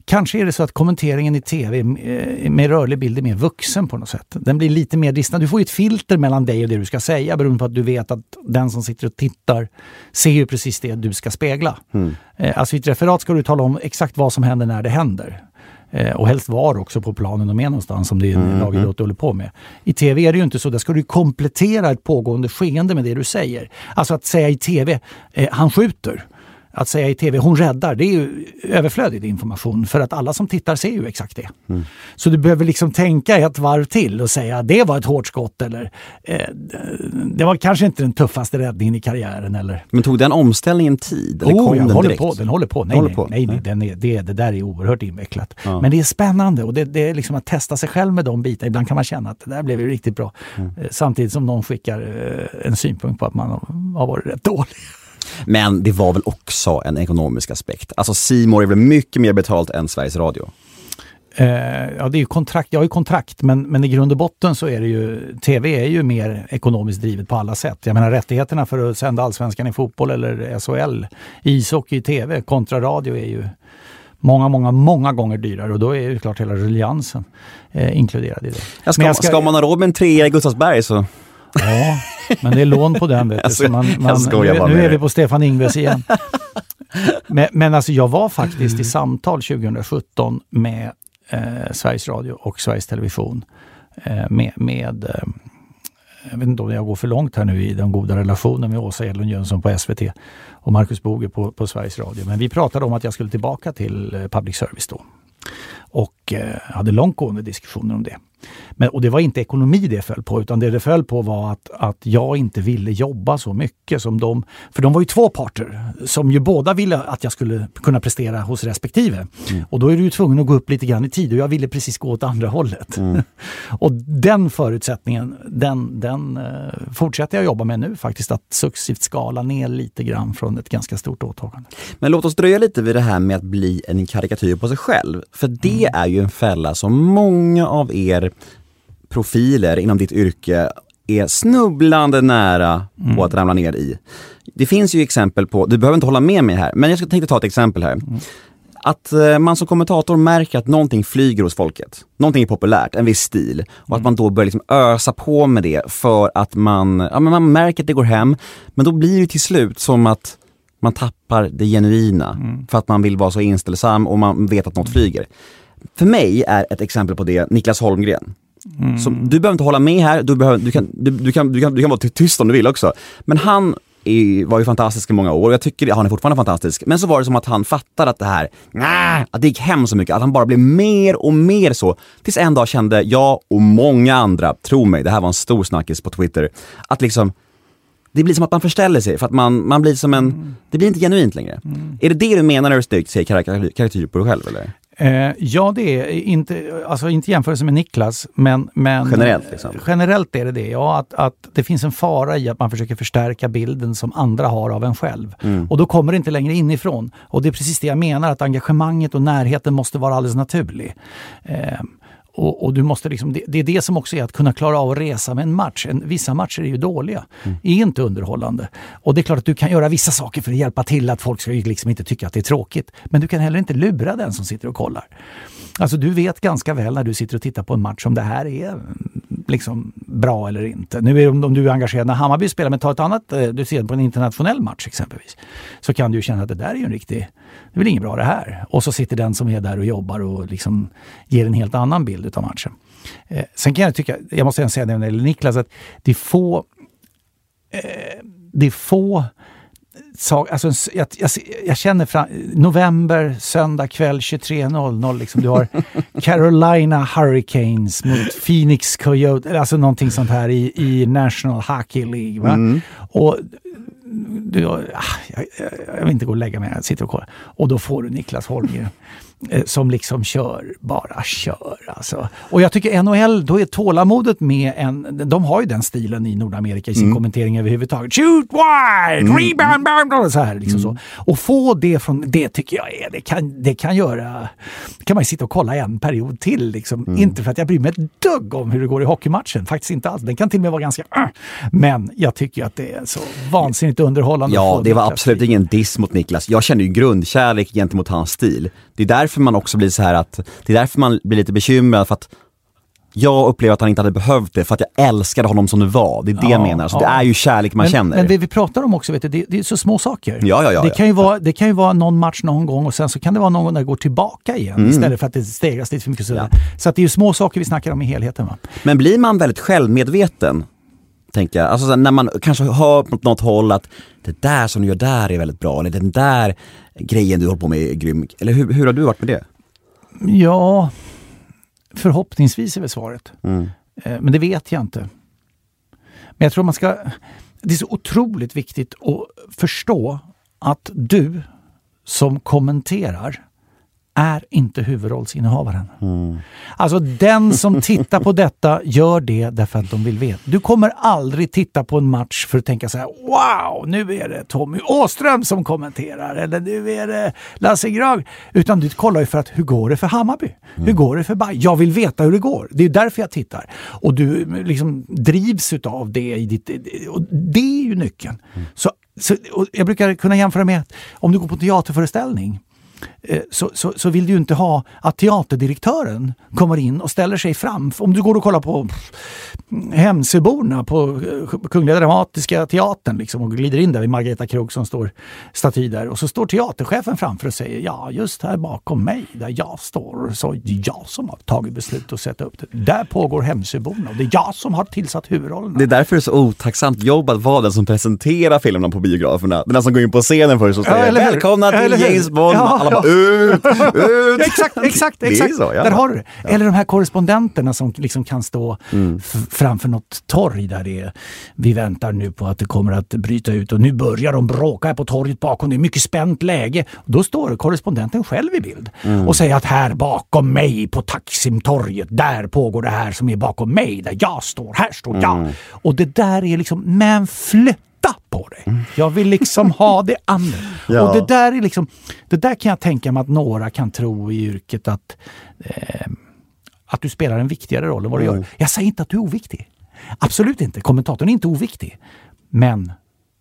Speaker 3: Kanske är det så att kommenteringen i tv eh, med rörlig bild är mer vuxen på något sätt. Den blir lite mer distans. Du får ett filter mellan dig och det du ska säga beroende på att du vet att den som sitter och tittar ser ju precis det du ska spegla. Mm. Eh, alltså i ett referat ska du tala om exakt vad som händer när det händer. Eh, och helst var också på planen de är någonstans som det är mm. lagidrott håller på med. I tv är det ju inte så. Där ska du komplettera ett pågående skeende med det du säger. Alltså att säga i tv, eh, han skjuter att säga i tv hon räddar, det är ju överflödig information för att alla som tittar ser ju exakt det. Mm. Så du behöver liksom tänka ett varv till och säga det var ett hårt skott eller eh, det var kanske inte den tuffaste räddningen i karriären. Eller...
Speaker 2: Men tog den omställningen tid? Eller
Speaker 3: oh, kom den håller direkt? på, den håller på. Nej, håller nej, på. nej, nej, den är, det, det där är oerhört invecklat. Ja. Men det är spännande och det, det, är liksom att testa sig själv med de bitarna. Ibland kan man känna att det där blev ju riktigt bra. Mm. Eh, samtidigt som någon skickar eh, en synpunkt på att man har varit rätt dålig.
Speaker 2: Men det var väl också en ekonomisk aspekt. Alltså Simor är väl mycket mer betalt än Sveriges Radio?
Speaker 3: Eh, ja, det är kontrakt. Jag har ju kontrakt, men, men i grund och botten så är det ju, tv är ju mer ekonomiskt drivet på alla sätt. Jag menar rättigheterna för att sända allsvenskan i fotboll eller SHL, ishockey i tv kontra radio är ju många, många, många gånger dyrare och då är ju klart hela ruljansen eh, inkluderad i det.
Speaker 2: Ja, ska, ska man ha råd med en trea i Gustavsberg så
Speaker 3: Ja, men det är lån på den. Vet du. Så man, man, nu, nu är vi på Stefan Ingves igen. men, men alltså jag var faktiskt i samtal 2017 med eh, Sveriges Radio och Sveriges Television. Eh, med, med eh, jag vet inte om jag går för långt här nu i den goda relationen med Åsa Edlund Jönsson på SVT och Marcus Boge på, på Sveriges Radio. Men vi pratade om att jag skulle tillbaka till eh, public service då. Och eh, hade långtgående diskussioner om det. Men, och det var inte ekonomi det föll på, utan det det föll på var att, att jag inte ville jobba så mycket som de. För de var ju två parter som ju båda ville att jag skulle kunna prestera hos respektive. Mm. Och då är du ju tvungen att gå upp lite grann i tid och jag ville precis gå åt andra hållet. Mm. [LAUGHS] och den förutsättningen, den, den uh, fortsätter jag jobba med nu faktiskt, att successivt skala ner lite grann från ett ganska stort åtagande.
Speaker 2: Men låt oss dröja lite vid det här med att bli en karikatyr på sig själv. För det mm. är ju en fälla som många av er profiler inom ditt yrke är snubblande nära mm. på att ramla ner i. Det finns ju exempel på, du behöver inte hålla med mig här, men jag tänkte ta ett exempel här. Mm. Att eh, man som kommentator märker att någonting flyger hos folket. Någonting är populärt, en viss stil. Och mm. att man då börjar liksom ösa på med det för att man, ja, men man märker att det går hem. Men då blir det till slut som att man tappar det genuina mm. för att man vill vara så inställsam och man vet att något flyger. För mig är ett exempel på det Niklas Holmgren. Mm. Så du behöver inte hålla med här, du, behöver, du, kan, du, du, kan, du, kan, du kan vara tyst om du vill också. Men han är, var ju fantastisk i många år och jag tycker han är fortfarande fantastisk. Men så var det som att han fattade att det här, nah, att det gick hem så mycket, att han bara blev mer och mer så. Tills en dag kände jag och många andra, tro mig, det här var en stor snackis på Twitter, att liksom det blir som att man förställer sig för att man, man blir som en, mm. det blir inte genuint längre. Mm. Är det det du menar när du säger karaktär på dig själv eller?
Speaker 3: Eh, ja, det är inte, alltså inte jämförelse med Niklas, men, men
Speaker 2: generellt, liksom.
Speaker 3: generellt är det det. Ja, att, att det finns en fara i att man försöker förstärka bilden som andra har av en själv. Mm. Och då kommer det inte längre inifrån. Och det är precis det jag menar, att engagemanget och närheten måste vara alldeles naturlig. Eh, och, och, du måste liksom, det, det, är det som också är att kunna klara av att resa med en match. En, vissa matcher är ju dåliga, mm. är inte underhållande. Och det är klart att du kan göra vissa saker för att hjälpa till att folk ska liksom inte tycka att det är tråkigt. Men du kan heller inte lura den som sitter och kollar. Alltså du vet ganska väl när du sitter och tittar på en match om det här är liksom bra eller inte. Nu är om, om du är engagerad när Hammarby spelar, men ta ett annat, eh, du ser på en internationell match exempelvis. Så kan du ju känna att det där är ju en riktig, det är väl inget bra det här. Och så sitter den som är där och jobbar och liksom ger en helt annan bild av matchen. Eh, sen kan jag tycka, jag måste säga det när det gäller Niklas, att det är få, eh, det är få sak, alltså, jag, jag, jag, känner fram, november, söndag kväll 23.00. Liksom, du har [LAUGHS] Carolina Hurricanes mot Phoenix Coyote, alltså någonting sånt här i, i National Hockey League. Mm. Och du, ah, jag, jag, vill inte gå och lägga mig, jag sitter och kollar. Och då får du Niklas Holmgren. [LAUGHS] Eh, som liksom kör, bara kör alltså. Och jag tycker NHL, då är tålamodet med en, de har ju den stilen i Nordamerika i sin mm. kommentering överhuvudtaget. Shoot wide, mm. rebound, bam, så här liksom mm. så. Och få det från, det tycker jag är, det kan, det kan göra, kan man sitta och kolla en period till liksom. Mm. Inte för att jag bryr mig ett dugg om hur det går i hockeymatchen, faktiskt inte alls. Den kan till och med vara ganska, äh. [CLEARS THROAT] men jag tycker att det är så vansinnigt underhållande.
Speaker 2: Ja, det var absolut ingen diss mot Niklas. Jag känner ju grundkärlek gentemot hans stil. Det är därför man också blir så här att, det är därför man blir lite bekymrad för att jag upplever att han inte hade behövt det för att jag älskade honom som det var. Det är det ja, jag menar. Så ja. det är ju kärlek man
Speaker 3: men,
Speaker 2: känner.
Speaker 3: Men det vi pratar om också, vet du, det, det är så små saker.
Speaker 2: Ja, ja, ja,
Speaker 3: det, kan ju vara, det kan ju vara någon match någon gång och sen så kan det vara någon gång där det går tillbaka igen mm. istället för att det stegras lite för mycket. Så, så att det är ju små saker vi snackar om i helheten. Va?
Speaker 2: Men blir man väldigt självmedveten tänker jag. Alltså när man kanske hör på något håll att det där som du gör där är väldigt bra, eller den där grejen du håller på med är grym. Eller hur, hur har du varit med det?
Speaker 3: Ja, förhoppningsvis är väl svaret. Mm. Eh, men det vet jag inte. Men jag tror man ska... Det är så otroligt viktigt att förstå att du som kommenterar är inte huvudrollsinnehavaren. Mm. Alltså den som tittar på detta gör det därför att de vill veta. Du kommer aldrig titta på en match för att tänka så här Wow, nu är det Tommy Åström som kommenterar eller nu är det Lasse Grag. Utan du kollar ju för att hur går det för Hammarby? Mm. Hur går det för Bayern? Jag vill veta hur det går. Det är därför jag tittar. Och du liksom drivs utav det. I ditt, och det är ju nyckeln. Mm. Så, så jag brukar kunna jämföra med om du går på teaterföreställning så, så, så, vill du ju inte ha att teaterdirektören kommer in och ställer sig fram. Om du går och kollar på Hemsöborna på eh, Kungliga Dramatiska Teatern liksom, och glider in där vid Margareta Krog som står staty där och så står teaterchefen framför och säger ja, just här bakom mig där jag står så är det jag som har tagit beslut att sätta upp det. Där pågår Hemsöborna och det är jag som har tillsatt huvudrollerna.
Speaker 2: Det är därför det är så otacksamt jobb att vara den som presenterar filmerna på biograferna. Den som går in på scenen först och säger ja, välkomna till ja, James Bond. Ja, Alla bara ut, ut! [LAUGHS]
Speaker 3: exakt, exakt, exakt. Så, Där har du det. Eller de här korrespondenterna som liksom kan stå mm. framför något torg där det är, vi väntar nu på att det kommer att bryta ut och nu börjar de bråka här på torget bakom. Det är mycket spänt läge. Då står korrespondenten själv i bild mm. och säger att här bakom mig på Taksimtorget, där pågår det här som är bakom mig, där jag står. Här står jag. Mm. Och det där är liksom, men flytta på dig. Mm. Jag vill liksom ha det andra. [LAUGHS] ja. Och det där är liksom, det där kan jag tänka mig att några kan tro i yrket att eh, att du spelar en viktigare roll än vad du mm. gör. Jag säger inte att du är oviktig. Absolut inte. Kommentatorn är inte oviktig. Men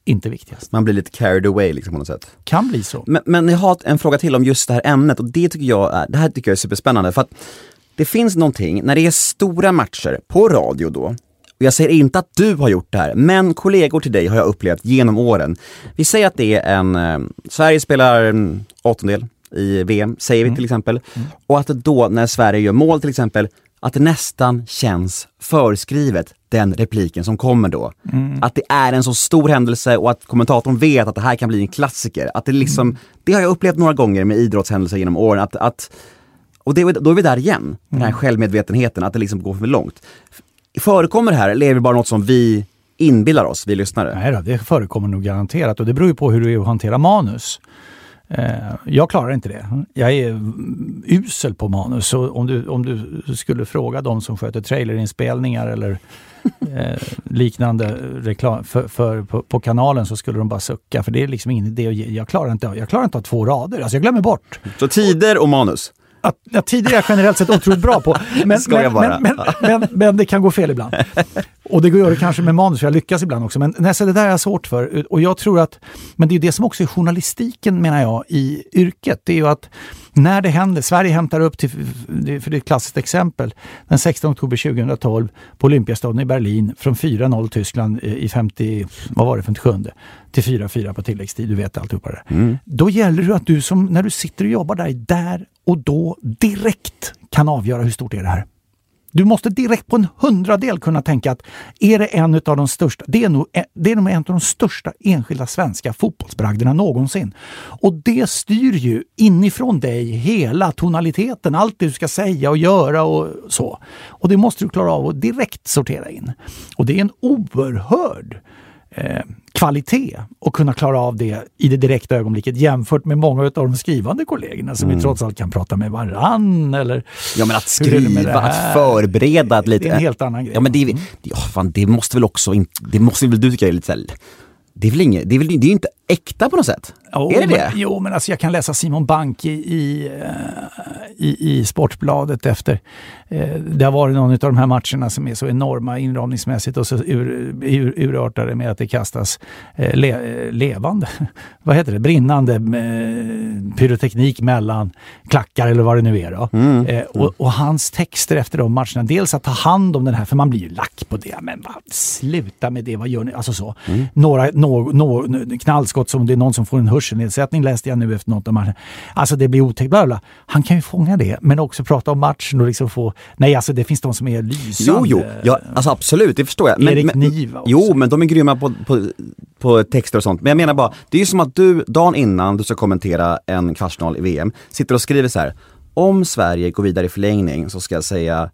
Speaker 3: inte viktigast.
Speaker 2: Man blir lite carried away liksom på något sätt.
Speaker 3: Kan bli så.
Speaker 2: Men, men jag har en fråga till om just det här ämnet och det tycker jag är, det här tycker jag är superspännande för att det finns någonting, när det är stora matcher på radio då, och jag säger inte att du har gjort det här, men kollegor till dig har jag upplevt genom åren. Vi säger att det är en, eh, Sverige spelar en åttondel i VM, säger vi mm. till exempel, mm. och att då när Sverige gör mål till exempel, att det nästan känns förskrivet, den repliken som kommer då. Mm. Att det är en så stor händelse och att kommentatorn vet att det här kan bli en klassiker. Att det liksom, mm. det har jag upplevt några gånger med idrottshändelser genom åren, att, att och det, då är vi där igen, den här mm. självmedvetenheten, att det liksom går för långt. Förekommer det här, eller är det bara något som vi inbillar oss, vi lyssnare?
Speaker 3: Nej då, det förekommer nog garanterat och det beror ju på hur du är att hantera manus. Eh, jag klarar inte det. Jag är usel på manus. Så om du, om du skulle fråga de som sköter trailerinspelningar eller [LAUGHS] eh, liknande reklam för, för på, på, kanalen så skulle de bara sucka. För det är liksom ingen idé. Jag klarar inte, jag klarar inte av två rader. Alltså jag glömmer bort.
Speaker 2: Så tider och manus?
Speaker 3: Att, att tidigare är generellt sett otroligt bra på. Men, men, men, men, men, det kan gå fel ibland. Och det går det kanske med manus, för jag lyckas ibland också. Men nej, det där är jag svårt för. Och jag tror att, men det är det som också är journalistiken menar jag i yrket. Det är ju att när det händer, Sverige hämtar upp till, för det är ett klassiskt exempel, den 16 oktober 2012 på Olympiastaden i Berlin från 4-0 Tyskland i 50, vad var det, 57 till 4-4 på tilläggstid, du vet alltihopa det mm. Då gäller det att du som, när du sitter och jobbar där, där och då direkt kan avgöra hur stort är det här. Du måste direkt på en hundradel kunna tänka att är det en av de största, det är nog, det är nog en av de största enskilda svenska fotbollsbragderna någonsin. Och det styr ju inifrån dig hela tonaliteten, allt det du ska säga och göra och så. Och det måste du klara av att direkt sortera in. Och det är en oerhörd eh, kvalitet och kunna klara av det i det direkta ögonblicket jämfört med många av de skrivande kollegorna som mm. vi trots allt kan prata med varann eller...
Speaker 2: Ja men att skriva, att förbereda lite.
Speaker 3: Det är en helt annan grej.
Speaker 2: Ja men det, mm. ja, fan, det måste väl också, det måste väl du tycka är lite så det är väl inget, det är väl det är inte äkta på något sätt?
Speaker 3: Jo, är det men, det? Jo, men alltså jag kan läsa Simon Bank i, i, eh, i, i Sportbladet efter. Eh, det har varit någon av de här matcherna som är så enorma inramningsmässigt och så ur, ur, urartade med att det kastas eh, le, levande, [LAUGHS] vad heter det, brinnande pyroteknik mellan klackar eller vad det nu är. Då. Mm. Mm. Och, och, hans texter efter de matcherna, dels att ta hand om den här, för man blir ju lack på det, men va, sluta med det, vad gör ni? Alltså så. Mm. Några, no, no, knallskott som det är någon som får en hörselnedsättning läste jag nu efter något av matcherna. Alltså det blir otäckt. Bla, bla. Han kan ju fånga det, men också prata om matchen och liksom få... Nej, alltså det finns de som är lysande.
Speaker 2: Jo, jo, ja, alltså absolut, det förstår jag.
Speaker 3: Men, Erik Niva också.
Speaker 2: Jo, men de är grymma på, på, på texter och sånt. Men jag menar bara, det är ju som att du dagen innan du ska kommentera en kvartsfinal i VM, sitter och skriver så här. Om Sverige går vidare i förlängning så ska jag säga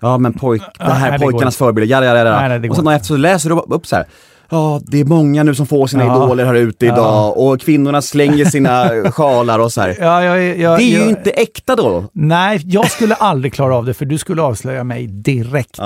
Speaker 2: Ja men pojk, det här ja, pojkarnas förebild, jada, jada, jada. och sen efter så läser du upp så här ja, det är många nu som får sina ja. idoler här ute idag ja. och kvinnorna slänger sina [LAUGHS] sjalar och så här.
Speaker 3: Ja, jag, jag,
Speaker 2: det är ju inte äkta då.
Speaker 3: Nej, jag skulle aldrig klara av det för du skulle avslöja mig direkt.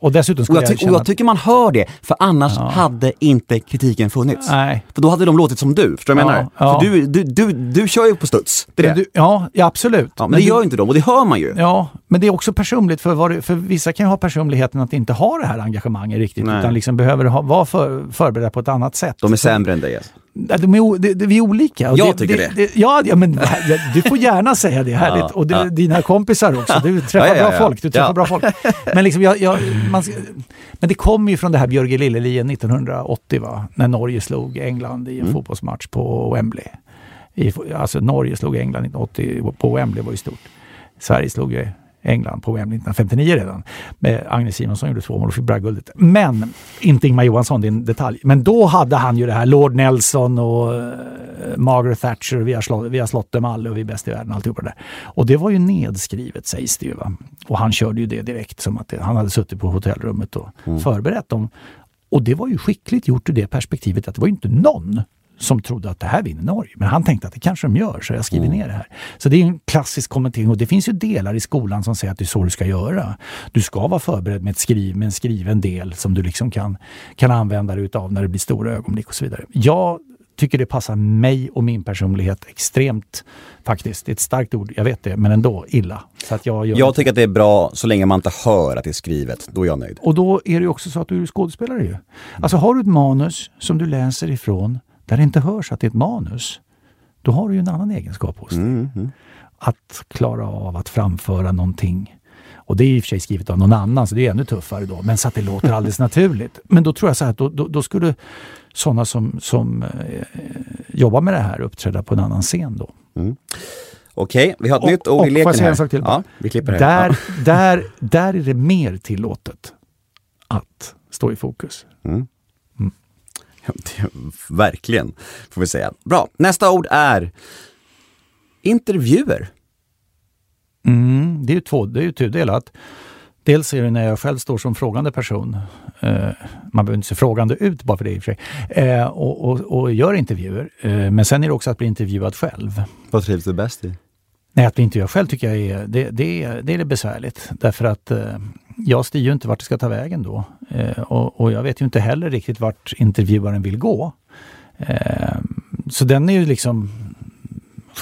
Speaker 3: Och dessutom
Speaker 2: skulle
Speaker 3: och jag,
Speaker 2: jag, känna... och jag tycker man hör det, för annars ja. hade inte kritiken funnits.
Speaker 3: Nej.
Speaker 2: För då hade de låtit som du, förstår du vad jag menar? Ja. För du, du, du, du kör ju på studs, det är det. Du,
Speaker 3: ja, ja, absolut.
Speaker 2: Ja, men, men det gör ju inte de och det hör man ju.
Speaker 3: Ja, men det är också personligt för, var, för vissa kan ju ha personligheten att inte ha det här engagemanget riktigt, Nej. utan liksom behöver ha, vara för, förberedda på ett annat sätt.
Speaker 2: De är sämre än dig alltså.
Speaker 3: De är, de, de, vi är olika.
Speaker 2: Och jag tycker det.
Speaker 3: ja, ja, men du får gärna säga det. Härligt. [LAUGHS] Ja, och ja. dina kompisar också. Du [LAUGHS] träffar ja, bra folk. Du träffar bra folk. Men, liksom, jag, jag, man, men det kommer ju från det här Björge Lillelien 1980, va? när Norge slog England i en mm. fotbollsmatch på Wembley. I, alltså Norge slog England 1980 på Wembley var ju stort. Sverige slog ju England på Wembley 1959 redan. Med Agnes Simonsson gjorde två mål och fick bragdguldet. Men, inte Ingmar Johansson, det är en detalj. Men då hade han ju det här Lord Nelson och uh, Margaret Thatcher, vi har, slått, vi har slått dem alla och vi är bäst i världen. Alltihopa det där. Och det var ju nedskrivet sägs det ju. Va? Och han körde ju det direkt som att det, han hade suttit på hotellrummet och mm. förberett dem. Och det var ju skickligt gjort ur det perspektivet att det var ju inte någon som trodde att det här vinner Norge. Men han tänkte att det kanske de gör, så jag skriver mm. ner det här. Så det är en klassisk kommentering och det finns ju delar i skolan som säger att det är så du ska göra. Du ska vara förberedd med, ett skriv, med en skriven del som du liksom kan, kan använda dig utav när det blir stora ögonblick och så vidare. Jag tycker det passar mig och min personlighet extremt faktiskt. Det är ett starkt ord, jag vet det, men ändå illa. Så att jag
Speaker 2: jag tycker att det är bra så länge man inte hör att det är skrivet. Då är jag nöjd.
Speaker 3: Och då är det också så att du är skådespelare ju. Alltså har du ett manus som du läser ifrån där det inte hörs att det är ett manus, då har du ju en annan egenskap hos dig. Mm, mm. Att klara av att framföra någonting. Och det är i och för sig skrivet av någon annan, så det är ännu tuffare då. Men så att det låter alldeles naturligt. Men då tror jag så här, då, då, då skulle sådana som, som eh, jobbar med det här uppträda på en annan scen då.
Speaker 2: Mm. Okej, okay, vi har ett och, nytt ord i leken här. En sak till? Ja, vi klipper
Speaker 3: här. Där, ja. där, där är det mer tillåtet att stå i fokus. Mm. [LAUGHS]
Speaker 2: Verkligen, får vi säga. Bra, nästa ord är intervjuer.
Speaker 3: Mm, det är ju två, det är ju tudelat. Dels är det när jag själv står som frågande person. Eh, man behöver inte se frågande ut bara för det i och för sig. Eh, och, och, och, gör intervjuer. Eh, men sen är det också att bli intervjuad själv.
Speaker 2: Vad trivs du bäst i?
Speaker 3: Nej, att bli intervjuad själv tycker jag är, det, det, det är det besvärligt. Därför att jag styr ju inte vart det ska ta vägen då. Eh, och, och, jag vet ju inte heller riktigt vart intervjuaren vill gå. Eh, så den är ju liksom...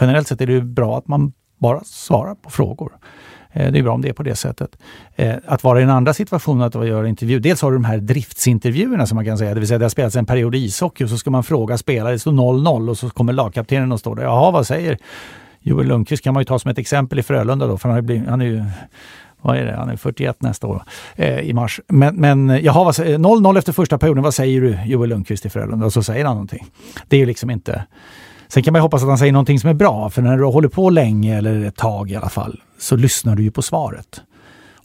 Speaker 3: Generellt sett är det bra att man bara svarar på frågor. Eh, det är bra om det är på det sättet. Eh, att vara i den andra situationen, att göra intervju. Dels har du de här driftsintervjuerna som man kan säga, det vill säga det har spelats en period i ishockey och så ska man fråga spelare, det står 0-0 och så kommer lagkaptenen och står där. Jaha, vad säger Joel Lundqvist kan man ju ta som ett exempel i Frölunda då, för han, blivit, han är ju vad är det, han är 41 nästa år eh, i mars. Men, men jaha, 0-0 efter första perioden, vad säger du Joel Lundqvist i Frölunda? Och så säger han någonting. Det är ju liksom inte... Sen kan man ju hoppas att han säger någonting som är bra, för när du håller på länge, eller ett tag i alla fall, så lyssnar du ju på svaret.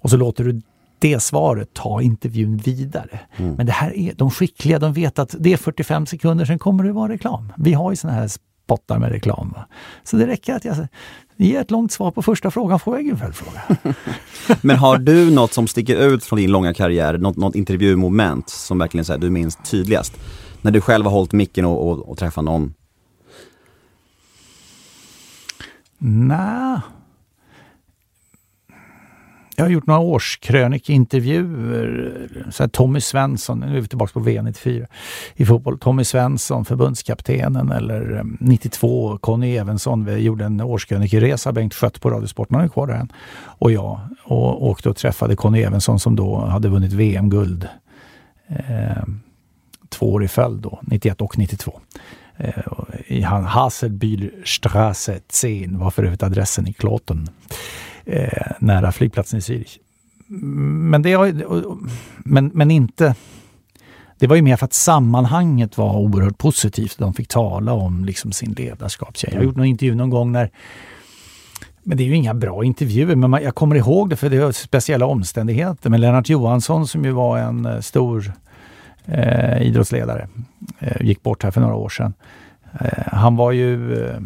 Speaker 3: Och så låter du det svaret ta intervjun vidare. Mm. Men det här är, de skickliga, de vet att det är 45 sekunder, sen kommer det vara reklam. Vi har ju såna här spottar med reklam. Så det räcker att jag ger ett långt svar på första frågan, får jag ingen följdfråga. [LAUGHS]
Speaker 2: Men har du något som sticker ut från din långa karriär, något, något intervjumoment som verkligen så här, du minns tydligast? När du själv har hållit micken och, och, och träffat någon?
Speaker 3: Nej, jag har gjort några årskrönikintervjuer. Tommy Svensson, nu är vi tillbaka på VM 94 i fotboll. Tommy Svensson, förbundskaptenen, eller ehm, 92, Conny Evensson. Vi gjorde en årskrönikeresa, Bengt Skött på Radiosporten, han är kvar där än. Och jag. Och åkte och träffade Conny Evensson som då hade vunnit VM-guld eh, två år i följd då, 91 och 92. Eh, i Haselbühlstraße 10 var för övrigt adressen i Kloten eh, nära flygplatsen i Zürich. Men, det, men, men inte... Det var ju mer för att sammanhanget var oerhört positivt. De fick tala om liksom sin ledarskap. Jag har gjort någon intervju någon gång när men det är ju inga bra intervjuer, men man, jag kommer ihåg det för det var speciella omständigheter. Men Lennart Johansson som ju var en eh, stor eh, idrottsledare, eh, gick bort här för några år sedan. Eh, han var ju eh,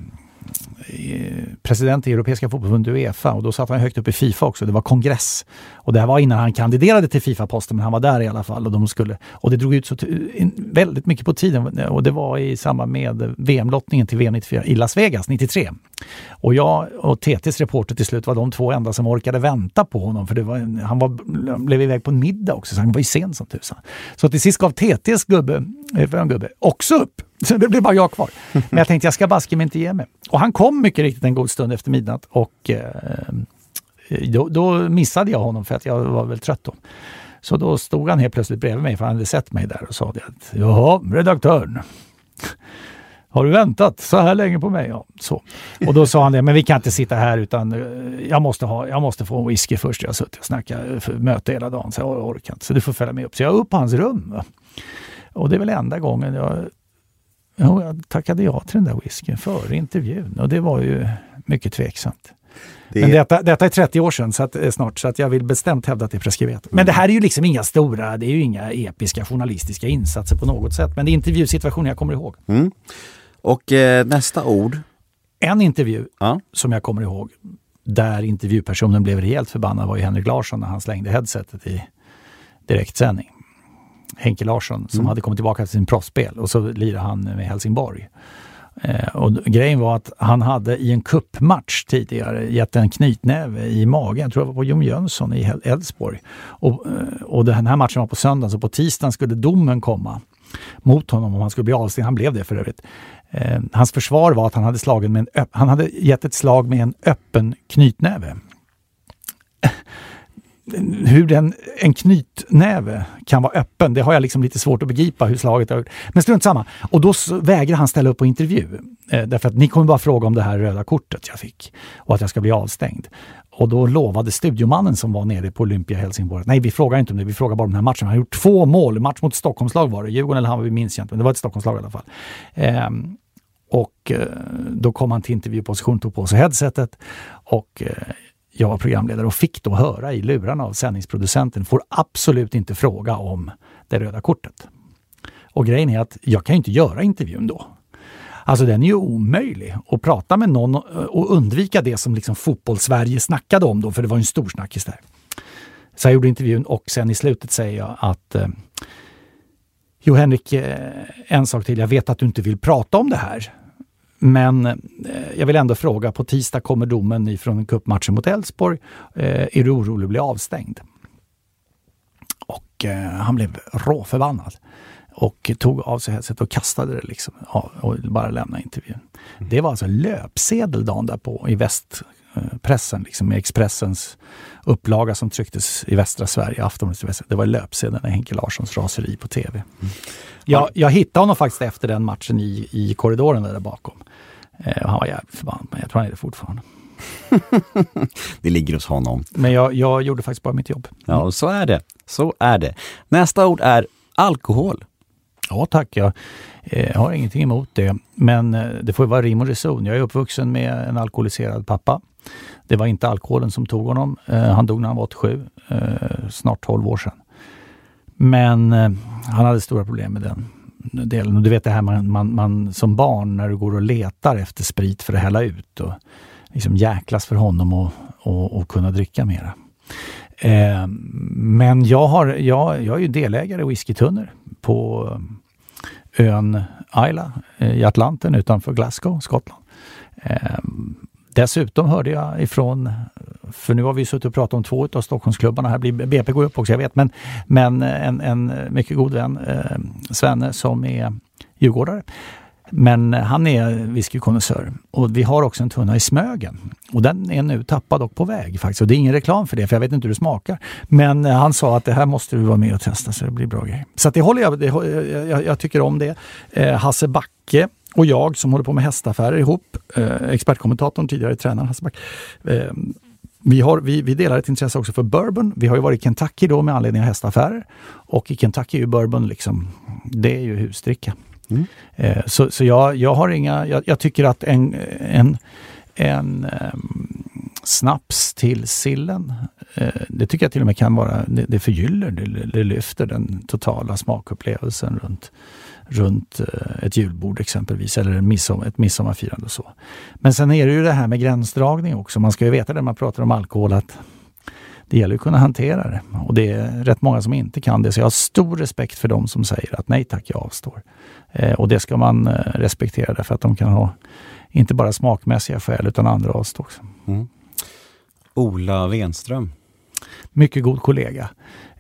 Speaker 3: Eh, president i Europeiska fotbollsförbundet Uefa och då satt han högt upp i Fifa också. Det var kongress. Och det här var innan han kandiderade till Fifa-posten, men han var där i alla fall. Och, de skulle, och det drog ut så väldigt mycket på tiden och det var i samband med VM-lottningen till VM 94 i Las Vegas 93. Och jag och TTs reporter till slut var de två enda som orkade vänta på honom för det var, han var, blev iväg på en middag också så han var ju sen som tusan. Så till sist gav TTs gubbe, eh, gubbe också upp [LAUGHS] så det blev bara jag kvar. [LAUGHS] Men jag tänkte jag ska baske mig inte ge mig. Och han kom mycket riktigt en god stund efter midnatt och eh, då, då, missade jag honom för att jag var väl trött då. Så då stod han helt plötsligt bredvid mig för han hade sett mig där och sa det att Jaha, redaktören. [LAUGHS] har du väntat så här länge på mig? Ja, så. Och då sa han det, men vi kan inte sitta här utan eh, jag måste, ha, jag måste få en whisky först. Jag har suttit och snackat för möte hela dagen så jag orkar inte. Så du får följa med upp. Så jag är upp på hans rum. Och det är väl enda gången jag, jag tackade ja till den där whiskyn före intervjun. Och det var ju mycket tveksamt. Det... Men detta, detta är 30 år sedan så att, eh, snart, så att jag vill bestämt hävda att det är preskriberat. Men det här är ju liksom inga stora, det är ju inga episka journalistiska insatser på något sätt. Men det är intervjusituationer jag kommer ihåg.
Speaker 2: Mm. Och eh, nästa ord?
Speaker 3: En intervju ja. som jag kommer ihåg, där intervjupersonen blev rejält förbannad var ju Henrik Larsson när han slängde headsetet i direktsändning. Henke Larsson som mm. hade kommit tillbaka till sin proffsspel och så lirade han med Helsingborg. Eh, och grejen var att han hade i en kuppmatch tidigare gett en knytnäve i magen, jag tror det var på Jon Jönsson i Elfsborg. Och, eh, och den här matchen var på söndagen, så på tisdagen skulle domen komma mot honom om han skulle bli avstängd. Han blev det för övrigt. Eh, hans försvar var att han hade, slagen med en han hade gett ett slag med en öppen knytnäve hur den, en knytnäve kan vara öppen, det har jag liksom lite svårt att begripa hur slaget har gjort. Men strunt samma. Och då vägrar han ställa upp på intervju. Eh, därför att ni kommer bara fråga om det här röda kortet jag fick och att jag ska bli avstängd. Och då lovade studiomannen som var nere på Olympia Helsingborg, nej vi frågar inte om det, vi frågar bara om den här matchen. Han har gjort två mål, match mot Stockholmslag var det, Djurgården eller Hammarby minns jag inte, men det var ett Stockholmslag i alla fall. Eh, och eh, då kom han till intervjuposition, tog på sig headsetet och eh, jag var programledare och fick då höra i lurarna av sändningsproducenten, får absolut inte fråga om det röda kortet. Och grejen är att jag kan inte göra intervjun då. Alltså den är ju omöjlig att prata med någon och undvika det som liksom fotbollssverige snackade om då, för det var en stor snackis där. Så jag gjorde intervjun och sen i slutet säger jag att eh, Jo Henrik, eh, en sak till. Jag vet att du inte vill prata om det här. Men eh, jag vill ändå fråga, på tisdag kommer domen ifrån cupmatchen mot Elfsborg. Eh, är du orolig att bli avstängd? Och eh, han blev råförbannad och tog av sig headset och kastade det liksom och bara lämnade intervjun. Mm. Det var alltså löpsedel dagen därpå i västpressen, liksom i Expressens upplaga som trycktes i västra Sverige, Aftonbladet. Det var löpsedeln i Henke Larssons raseri på tv. Mm. Jag, jag hittade honom faktiskt efter den matchen i, i korridoren där bakom. Eh, han var jävligt förbannad, men jag tror han är det fortfarande. [LAUGHS]
Speaker 2: det ligger hos honom.
Speaker 3: Men jag, jag gjorde faktiskt bara mitt jobb.
Speaker 2: Mm. Ja, så är det. Så är det. Nästa ord är alkohol.
Speaker 3: Ja tack, jag eh, har ingenting emot det. Men eh, det får vara rim och reson. Jag är uppvuxen med en alkoholiserad pappa. Det var inte alkoholen som tog honom. Eh, han dog när han var 87, eh, snart 12 år sedan. Men eh, han hade stora problem med den delen. Och du vet det här man, man, man, som barn när du går och letar efter sprit för att hälla ut och liksom jäklas för honom och, och, och kunna dricka mera. Eh, men jag, har, jag, jag är ju delägare i whiskytunnor på ön Isla eh, i Atlanten utanför Glasgow, Skottland. Eh, dessutom hörde jag ifrån för nu har vi suttit och pratat om två av Stockholmsklubbarna. Här blir BP går upp också, jag vet. Men, men eh, en, en mycket god vän, eh, Svenne, som är djurgårdare. Men eh, han är whiskykonnässör och vi har också en tunna i Smögen. Och den är nu tappad och på väg faktiskt. Och det är ingen reklam för det, för jag vet inte hur det smakar. Men eh, han sa att det här måste du vara med och testa så det blir bra grejer. Så det håller jag, det, jag, jag tycker om det. Eh, Hasse Backe och jag som håller på med hästaffärer ihop, eh, expertkommentatorn, tidigare tränaren Hasse Backe, eh, vi, har, vi, vi delar ett intresse också för bourbon. Vi har ju varit i Kentucky då med anledning av hästaffärer. Och i Kentucky är ju bourbon liksom, det är ju husdricka. Mm. Eh, så så jag, jag har inga, jag, jag tycker att en, en, en um, snaps till sillen, eh, det tycker jag till och med kan vara, det, det förgyller, det, det lyfter den totala smakupplevelsen runt runt eh, ett julbord exempelvis, eller en midsom ett midsommarfirande och så. Men sen är det ju det här med gränsdragning också. Man ska ju veta när man pratar om alkohol att det gäller att kunna hantera det. Och det är rätt många som inte kan det. Så jag har stor respekt för de som säger att nej tack, jag avstår. Eh, och det ska man eh, respektera därför att de kan ha inte bara smakmässiga skäl utan andra avstå också. Mm.
Speaker 2: Ola Wenström.
Speaker 3: Mycket god kollega.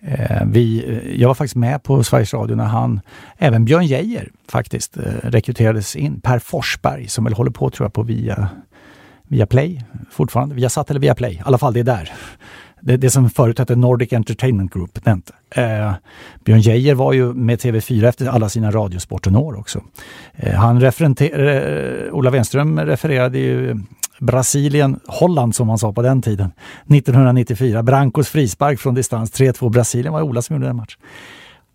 Speaker 3: Eh, vi, jag var faktiskt med på Sveriges Radio när han, även Björn Geijer faktiskt, eh, rekryterades in. Per Forsberg som väl håller på tror jag på via, via Play fortfarande. Via Satt eller via Play. I alla fall det är där. det, det som förut hette Nordic Entertainment Group. Eh, Björn Geijer var ju med TV4 efter alla sina Radiosporten-år också. Eh, han referenter, eh, Ola Wenström refererade ju Brasilien, Holland som man sa på den tiden, 1994. Brancos frispark från distans, 3-2. Brasilien var Ola som gjorde den matchen.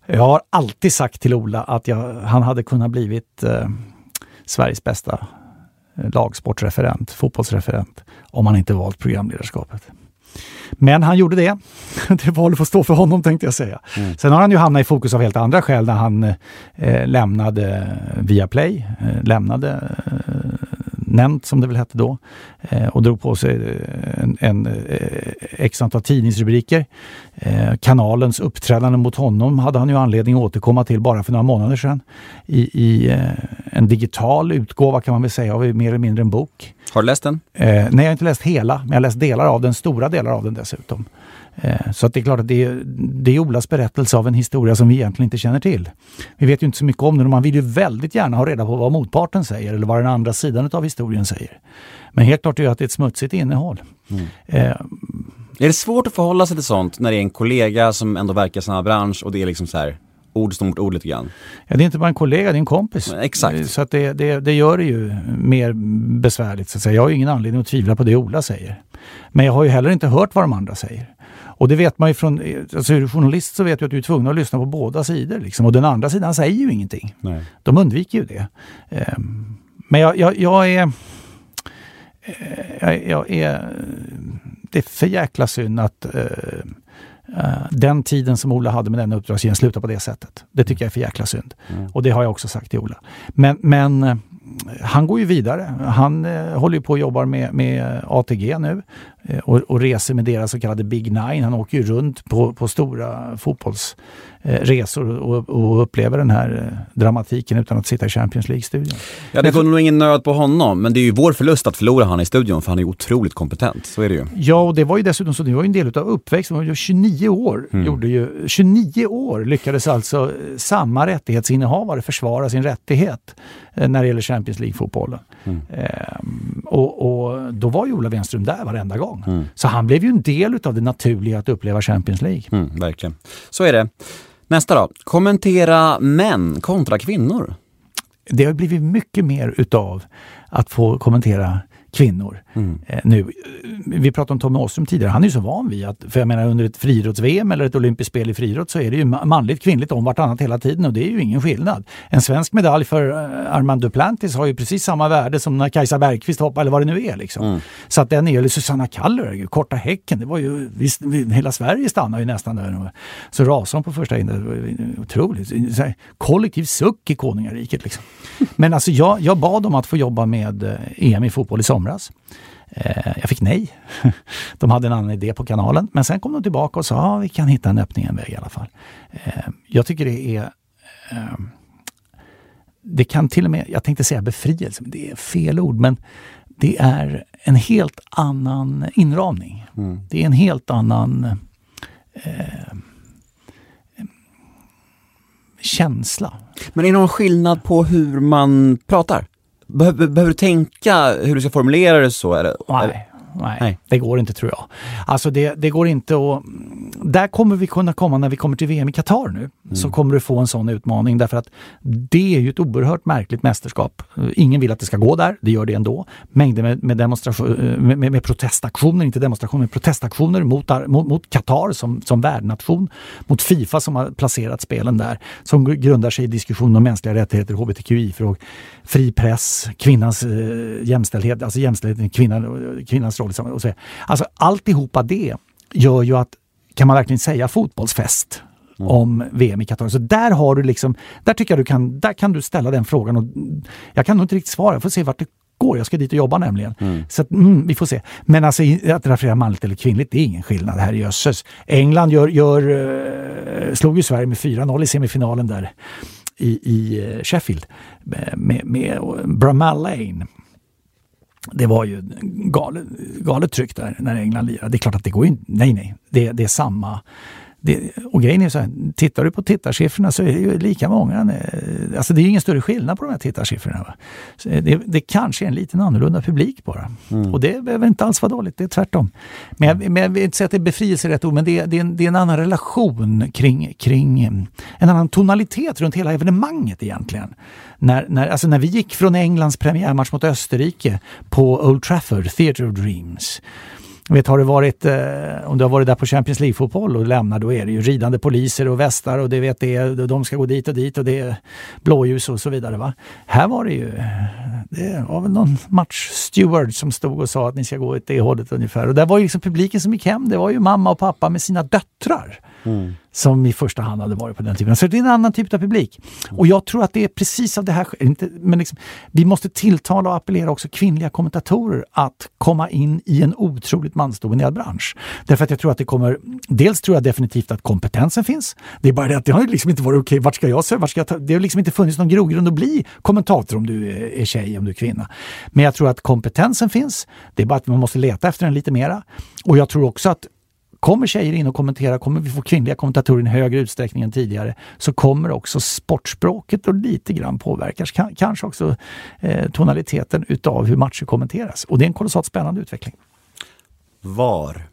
Speaker 3: Jag har alltid sagt till Ola att jag, han hade kunnat blivit eh, Sveriges bästa eh, lagsportreferent, fotbollsreferent, om han inte valt programledarskapet. Men han gjorde det. [LAUGHS] Det valet får stå för honom tänkte jag säga. Mm. Sen har han ju hamnat i fokus av helt andra skäl när han eh, lämnade Viaplay, eh, lämnade eh, nämnt som det väl hette då eh, och drog på sig eh, en, en eh, x antal tidningsrubriker. Kanalens uppträdande mot honom hade han ju anledning att återkomma till bara för några månader sedan. I, i en digital utgåva kan man väl säga av mer eller mindre en bok.
Speaker 2: Har du läst den?
Speaker 3: Nej, jag har inte läst hela, men jag har läst delar av den, stora delar av den dessutom. Eh, så att det är klart att det är, det är Olas berättelse av en historia som vi egentligen inte känner till. Vi vet ju inte så mycket om den och man vill ju väldigt gärna ha reda på vad motparten säger eller vad den andra sidan av historien säger. Men helt klart är det att det är ett smutsigt innehåll. Mm.
Speaker 2: Eh, är det svårt att förhålla sig till sånt när det är en kollega som ändå verkar i samma bransch och det är liksom så här ord står mot ord lite grann?
Speaker 3: Ja, det är inte bara en kollega, det är en kompis.
Speaker 2: Exakt.
Speaker 3: Så att det, det, det gör det ju mer besvärligt. Så att säga. Jag har ju ingen anledning att tvivla på det Ola säger. Men jag har ju heller inte hört vad de andra säger. Och det vet man ju från, alltså är du journalist så vet du att du är tvungen att lyssna på båda sidor. Liksom. Och den andra sidan säger ju ingenting. Nej. De undviker ju det. Um, men jag, jag, jag är... Eh, jag, jag, är... Det är för jäkla synd att uh, uh, den tiden som Ola hade med den uppdragsgivaren slutar på det sättet. Det tycker jag är för jäkla synd. Mm. Och det har jag också sagt till Ola. Men, men han går ju vidare. Han eh, håller på och jobbar med, med ATG nu och, och, reser med deras så kallade Big Nine. Han åker ju runt på, på stora fotbollsresor eh, och, och, upplever den här eh, dramatiken utan att sitta i Champions League-studion.
Speaker 2: Ja, det går nog ingen nöd på honom, men det är ju vår förlust att förlora han i studion för han är otroligt kompetent. Så är det ju.
Speaker 3: Ja, och det var ju dessutom så, det var en del av uppväxten. 29 år mm. gjorde ju, 29 år lyckades alltså samma rättighetsinnehavare försvara sin rättighet när det gäller Champions League-fotbollen. Mm. Ehm, och, och, då var ju Ola Wenström där varenda gång. Mm. Så han blev ju en del av det naturliga att uppleva Champions League.
Speaker 2: Mm, verkligen. Så är det. Nästa då. Kommentera män kontra kvinnor.
Speaker 3: Det har blivit mycket mer utav att få kommentera kvinnor. Mm. Eh, nu, vi pratade om Tommy Åström tidigare, han är ju så van vid att, för jag menar under ett friidrotts-VM eller ett olympiskt spel i friidrott så är det ju manligt kvinnligt om vartannat hela tiden och det är ju ingen skillnad. En svensk medalj för uh, Armand Duplantis har ju precis samma värde som när Kajsa Bergqvist hoppar eller vad det nu är. Liksom. Mm. Så att den är, eller Susanna Kallur, korta häcken, det var ju, visst, hela Sverige stannar ju nästan där. Så rasade hon på första inlägget, otroligt. Kollektiv suck i konungariket liksom. [LAUGHS] Men alltså jag, jag bad om att få jobba med eh, EM i fotboll i somras. Eh, jag fick nej. [LAUGHS] De hade en annan idé på kanalen. Men sen kom de tillbaka och sa att ah, vi kan hitta en öppning, en väg i alla fall. Eh, jag tycker det är det kan till och med, jag tänkte säga befrielse, men det är fel ord, men det är en helt annan inramning. Mm. Det är en helt annan eh, känsla.
Speaker 2: Men är det någon skillnad på hur man pratar? Behöver, behöver du tänka hur du ska formulera det så? Eller?
Speaker 3: Nej. Nej, Nej, det går inte tror jag. Alltså det, det går inte att... Där kommer vi kunna komma när vi kommer till VM i Qatar nu. Mm. Så kommer du få en sån utmaning därför att det är ju ett oerhört märkligt mästerskap. Ingen vill att det ska gå där, det gör det ändå. Mängder med, med, demonstration, med, med, med protestaktioner, inte demonstrationer, protestaktioner mot, Qatar som, som värdnation. Mot Fifa som har placerat spelen där. Som grundar sig i diskussion om mänskliga rättigheter, hbtqi-frågor, fri press, kvinnans eh, jämställdhet, alltså jämställdhet, kvinnan, kvinnans roll. Och så. Alltså alltihopa det gör ju att, kan man verkligen säga fotbollsfest Mm. om VM i Qatar. Så där har du liksom, där tycker jag du kan, där kan du ställa den frågan. Och jag kan nog inte riktigt svara, jag får se vart det går. Jag ska dit och jobba nämligen. Mm. Så att, mm, vi får se. Men alltså att referera manligt eller kvinnligt, det är ingen skillnad. Här jösses. England gör, gör, uh, slog ju Sverige med 4-0 i semifinalen där i, i eh, Sheffield med, med Bramall Lane. Det var ju galet, galet tryck där när England lirade. Det är klart att det går ju inte. Nej, nej. Det, det är samma det, och grejen är så här, tittar du på tittarsiffrorna så är det ju lika många. Alltså det är ingen större skillnad på de här tittarsiffrorna. Det, det kanske är en liten annorlunda publik bara. Mm. Och det behöver inte alls vara dåligt, det är tvärtom. Men jag, men jag vill inte säga att det är befrielse rätt ord, men det, det, är en, det är en annan relation kring, kring en annan tonalitet runt hela evenemanget egentligen. När, när, alltså när vi gick från Englands premiärmatch mot Österrike på Old Trafford, Theatre of Dreams, vet, har du varit, eh, om du har varit där på Champions League-fotboll och lämnar, då är det ju ridande poliser och västar och det vet det, de ska gå dit och dit och det är blåljus och så vidare. Va? Här var det ju, det var väl någon matchsteward som stod och sa att ni ska gå åt det hållet ungefär. Och där var ju liksom publiken som gick hem, det var ju mamma och pappa med sina döttrar. Mm. Som i första hand hade varit på den typen. Så det är en annan typ av publik. Och jag tror att det är precis av det här inte, men liksom, Vi måste tilltala och appellera också kvinnliga kommentatorer att komma in i en otroligt mansdominerad bransch. Därför att jag tror att det kommer... Dels tror jag definitivt att kompetensen finns. Det är bara det att det har liksom inte varit okej, okay, vart ska jag söka? Vart ska jag ta? Det har liksom inte funnits någon grogrund att bli kommentator om du är tjej, om du är kvinna. Men jag tror att kompetensen finns. Det är bara att man måste leta efter den lite mera. Och jag tror också att Kommer tjejer in och kommenterar, kommer vi få kvinnliga kommentatorer i högre utsträckning än tidigare, så kommer också sportspråket att lite grann påverkas. Kanske också eh, tonaliteten utav hur matcher kommenteras. Och det är en kolossalt spännande utveckling.
Speaker 2: VAR?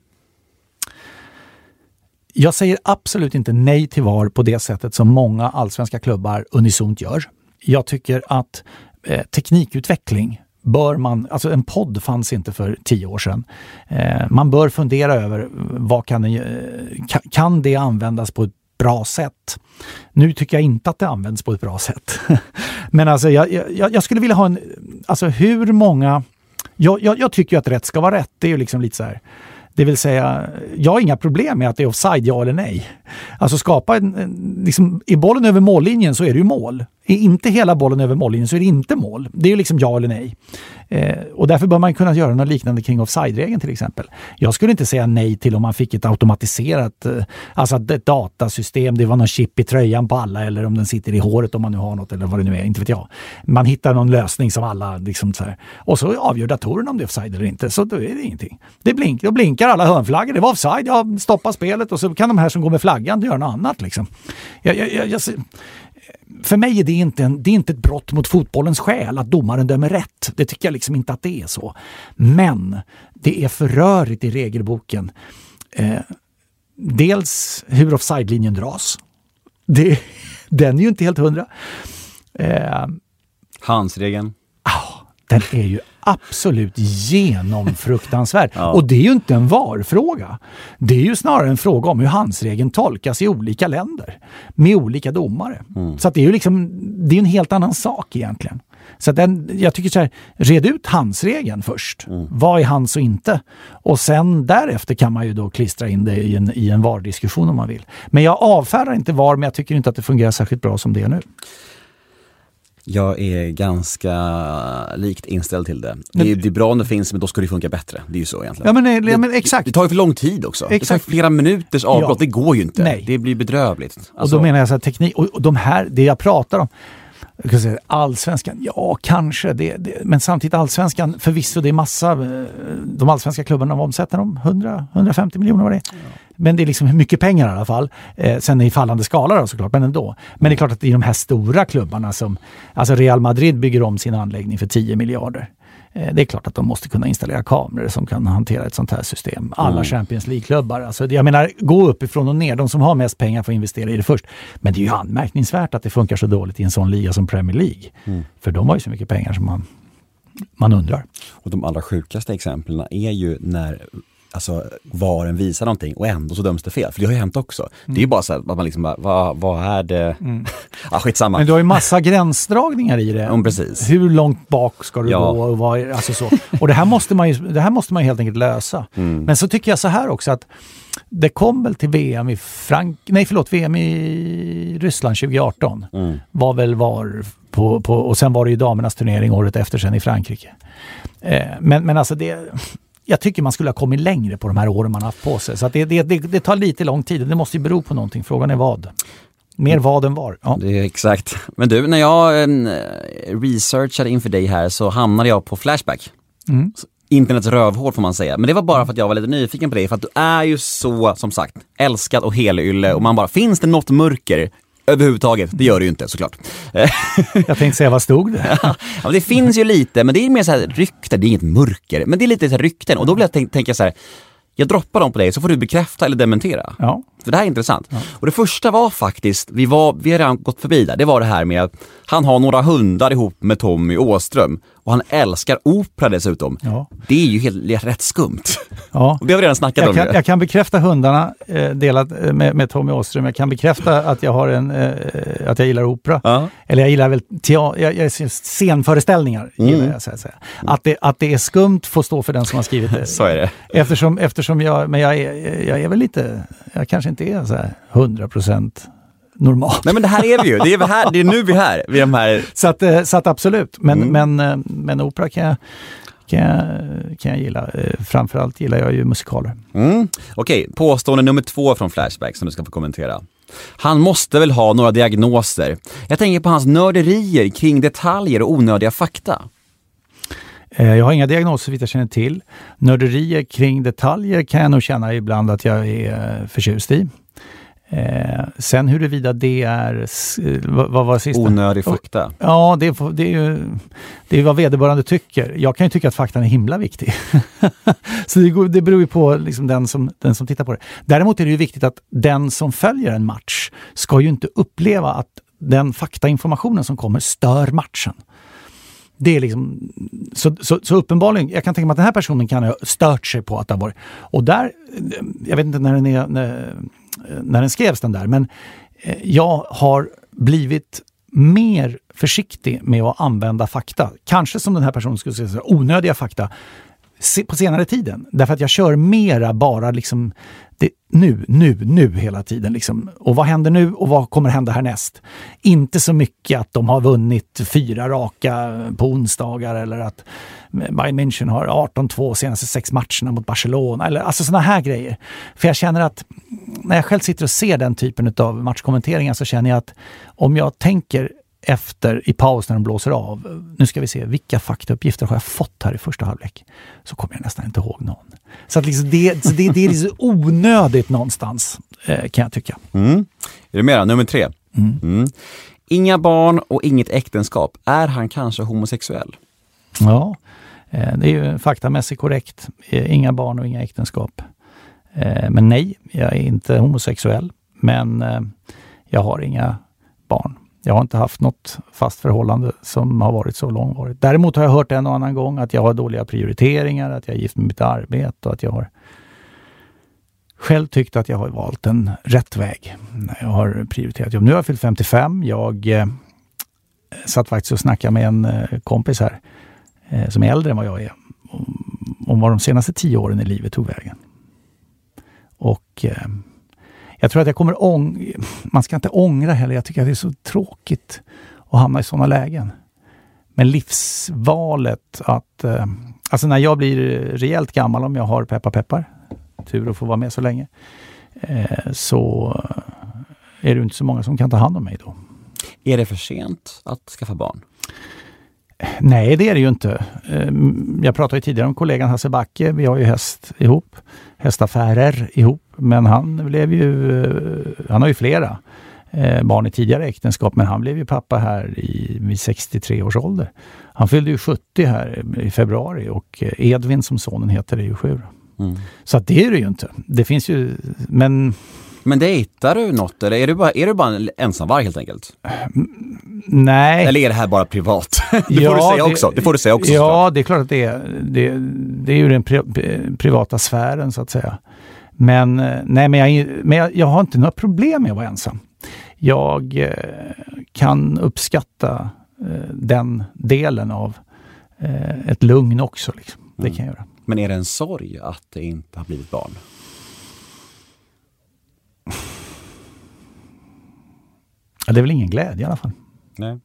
Speaker 3: Jag säger absolut inte nej till VAR på det sättet som många allsvenska klubbar unisont gör. Jag tycker att eh, teknikutveckling bör man, alltså en podd fanns inte för tio år sedan. Eh, man bör fundera över vad kan, den, eh, kan det användas på ett bra sätt? Nu tycker jag inte att det används på ett bra sätt. [LAUGHS] Men alltså jag, jag, jag, skulle vilja ha en, alltså hur många, jag, jag, jag tycker att rätt ska vara rätt. Det är ju liksom lite så här, det vill säga, jag har inga problem med att det är offside, ja eller nej. Alltså skapa en, en liksom, i bollen över mållinjen så är det ju mål. Är inte hela bollen över mållinjen så är det inte mål. Det är ju liksom ja eller nej. Eh, och därför bör man kunna göra något liknande kring offside-regeln till exempel. Jag skulle inte säga nej till om man fick ett automatiserat, eh, alltså ett datasystem, det var någon chip i tröjan på alla eller om den sitter i håret om man nu har något eller vad det nu är, inte vet jag. Man hittar någon lösning som alla liksom så här. Och så avgör datorn om det är offside eller inte, så då är det ingenting. Det blink, då blinkar alla hörnflaggor, det var offside, Jag stoppar spelet och så kan de här som går med flaggan göra något annat liksom. Jag, jag, jag, för mig är det inte, en, det är inte ett brott mot fotbollens själ att domaren dömer rätt. Det tycker jag liksom inte att det är så. Men det är för rörigt i regelboken. Eh, dels hur offside-linjen dras. Det, [LAUGHS] den är ju inte helt hundra.
Speaker 2: Eh, Handsregeln?
Speaker 3: Ah, den är ju absolut genomfruktansvärd. [LAUGHS] ja. Och det är ju inte en VAR-fråga. Det är ju snarare en fråga om hur handsregeln tolkas i olika länder med olika domare. Mm. Så det är ju liksom, det är en helt annan sak egentligen. Så den, jag tycker så här, red ut handsregeln först. Mm. Vad är hands och inte? Och sen därefter kan man ju då klistra in det i en, i en VAR-diskussion om man vill. Men jag avfärdar inte VAR, men jag tycker inte att det fungerar särskilt bra som det är nu.
Speaker 2: Jag är ganska likt inställd till det. Det är, det är bra om det finns, men då ska det funka bättre. Det är ju så egentligen.
Speaker 3: Ja, men, ja, men exakt.
Speaker 2: Det, det tar ju för lång tid också. Exakt. Det tar flera minuters avbrott. Ja. Det går ju inte. Nej. Det blir bedrövligt. Alltså.
Speaker 3: Och då alltså- menar jag så här, teknik, och de här, det jag pratar om, allsvenskan, ja kanske. Det, det, men samtidigt allsvenskan, förvisso det är massa, eh, de allsvenska klubbarna omsätter de 100-150 miljoner vad det. Ja. Men det är liksom mycket pengar i alla fall. Eh, sen i fallande skala då såklart, men ändå. Men det är klart att i de här stora klubbarna som, alltså Real Madrid bygger om sin anläggning för 10 miljarder. Eh, det är klart att de måste kunna installera kameror som kan hantera ett sånt här system. Alla mm. Champions League-klubbar. Alltså, jag menar, gå uppifrån och ner. De som har mest pengar får investera i det först. Men det är ju anmärkningsvärt att det funkar så dåligt i en sån liga som Premier League. Mm. För de har ju så mycket pengar som man, man undrar.
Speaker 2: Och de allra sjukaste exemplen är ju när alltså VARen visar någonting och ändå så döms det fel. För det har ju hänt också. Mm. Det är ju bara så här, att man liksom bara, vad, vad är det? Mm. [LAUGHS] ah, skitsamma.
Speaker 3: Men du har ju massa gränsdragningar i det.
Speaker 2: Mm, precis.
Speaker 3: Hur långt bak ska du ja. gå? Och, vad, alltså så. och det här måste man ju, det här måste man helt enkelt lösa. Mm. Men så tycker jag så här också att det kom väl till VM i Frank... Nej förlåt, VM i Ryssland 2018. Mm. Var väl VAR på, på, och sen var det ju damernas turnering året efter sen i Frankrike. Eh, men, men alltså det jag tycker man skulle ha kommit längre på de här åren man haft på sig. Så det, det, det, det, tar lite lång tid. Det måste ju bero på någonting. Frågan är vad. Mer vad än var.
Speaker 2: Ja. Det är exakt. Men du, när jag eh, researchade inför dig här så hamnade jag på Flashback. Mm. internets rövhål får man säga. Men det var bara för att jag var lite nyfiken på dig, för att du är ju så, som sagt, älskad och helylle och man bara, finns det något mörker överhuvudtaget? Det gör det ju inte såklart. [LAUGHS]
Speaker 3: jag tänkte säga, vad stod det? [LAUGHS]
Speaker 2: ja, det finns ju lite, men det är mer så här rykten, det är inget mörker, men det är lite så här rykten och då vill jag tänka, tänka så här, jag droppar dem på dig så får du bekräfta eller dementera.
Speaker 3: Ja.
Speaker 2: För det här är intressant. Ja. Och det första var faktiskt, vi, var, vi har redan gått förbi där, det var det här med att han har några hundar ihop med Tommy Åström och han älskar opera dessutom. Ja. Det är ju helt, rätt skumt. Ja. [LAUGHS] Och det har vi redan snackat
Speaker 3: jag
Speaker 2: om.
Speaker 3: Kan, jag kan bekräfta hundarna eh, delat eh, med, med, Tommy Åström. Jag kan bekräfta att jag, har en, eh, att jag gillar opera. Ja. Eller jag gillar väl teater, jag, jag, scenföreställningar. Mm. Gillar jag, så att, säga. Att, det, att det är skumt får stå för den som har skrivit det. [LAUGHS]
Speaker 2: så är det.
Speaker 3: Eftersom, eftersom jag, men jag är, jag är väl lite, jag kanske inte är så här 100 procent normal.
Speaker 2: Nej men det här är vi ju, det är, här, det är nu vi är här. Vi är här... [LAUGHS]
Speaker 3: Så, att, eh, så att absolut, men, mm. men, eh, men opera kan jag, kan jag, kan jag gilla. Eh, framförallt gillar jag ju musikaler.
Speaker 2: Mm. Okej, okay. påstående nummer två från Flashback som du ska få kommentera. Han måste väl ha några diagnoser? Jag tänker på hans nörderier kring detaljer och onödiga fakta.
Speaker 3: Jag har inga diagnoser vitt jag känner till. Nörderier kring detaljer kan jag nog känna ibland att jag är förtjust i. Eh, sen huruvida det är, eh, vad, vad var sista?
Speaker 2: Onödig fakta.
Speaker 3: Ja, det, är, det, är ju, det är vad vederbörande tycker. Jag kan ju tycka att faktan är himla viktig. [LAUGHS] så det, det beror ju på liksom den, som, den som tittar på det. Däremot är det ju viktigt att den som följer en match ska ju inte uppleva att den faktainformationen som kommer stör matchen. Det är liksom, så, så, så, uppenbarligen, jag kan tänka mig att den här personen kan ha stört sig på att det har varit... Och där, eh, jag vet inte när den är, när, eh, när den skrevs den där, men eh, jag har blivit mer försiktig med att använda fakta. Kanske som den här personen skulle säga, onödiga fakta på senare tiden. Därför att jag kör mera bara liksom det, nu, nu, nu hela tiden. Liksom. Och vad händer nu och vad kommer hända härnäst? Inte så mycket att de har vunnit fyra raka på onsdagar eller att Bayern München har 18-2 senaste sex matcherna mot Barcelona. Eller, alltså sådana här grejer. För jag känner att när jag själv sitter och ser den typen av matchkommenteringar så känner jag att om jag tänker efter i paus när de blåser av. Nu ska vi se, vilka faktauppgifter har jag fått här i första halvlek? Så kommer jag nästan inte ihåg någon. Så att liksom det, det, det är liksom onödigt någonstans, eh, kan jag tycka.
Speaker 2: Mm. Är med då? Nummer tre. Mm. Mm. Inga barn och inget äktenskap. Är han kanske homosexuell?
Speaker 3: Ja, eh, det är ju faktamässigt korrekt. Eh, inga barn och inga äktenskap. Men nej, jag är inte homosexuell. Men jag har inga barn. Jag har inte haft något fast förhållande som har varit så långvarigt. Däremot har jag hört en och annan gång att jag har dåliga prioriteringar, att jag är gift med mitt arbete och att jag har själv tyckt att jag har valt en rätt väg när jag har prioriterat jobb. Nu har jag fyllt 55. Jag eh, satt faktiskt och snackade med en eh, kompis här eh, som är äldre än vad jag är om, om vad de senaste tio åren i livet tog vägen. Och eh, jag tror att jag kommer ång... Man ska inte ångra heller. Jag tycker att det är så tråkigt att hamna i sådana lägen. Men livsvalet att... Eh, alltså när jag blir rejält gammal, om jag har peppar peppar, tur att få vara med så länge, eh, så är det inte så många som kan ta hand om mig då.
Speaker 2: Är det för sent att skaffa barn?
Speaker 3: Nej, det är det ju inte. Eh, jag pratade tidigare om kollegan Hasse Backe. Vi har ju häst ihop, hästaffärer ihop. Men han blev ju, eh, han har ju flera eh, barn i tidigare äktenskap, men han blev ju pappa här i, vid 63 års ålder. Han fyllde ju 70 här i februari och Edvin som sonen heter är ju sju. Mm. Så det är det ju inte. Det finns ju, men
Speaker 2: men dejtar du något eller är du bara, är du bara en ensamvarg helt enkelt?
Speaker 3: Nej.
Speaker 2: Eller är det här bara privat? [LAUGHS] Det ja, får du säga också. Det får du säga också.
Speaker 3: Ja, såklart. det är klart att det är. Det, det är ju den pri, privata sfären så att säga. Men, eh, nej, men, jag, men jag, jag har inte några problem med att vara ensam. Jag eh, kan uppskatta eh, den delen av eh, ett lugn också. Liksom. Det mm. kan jag göra.
Speaker 2: Men är det en sorg att det inte har blivit barn?
Speaker 3: Det är väl ingen glädje i alla fall.
Speaker 2: Nej.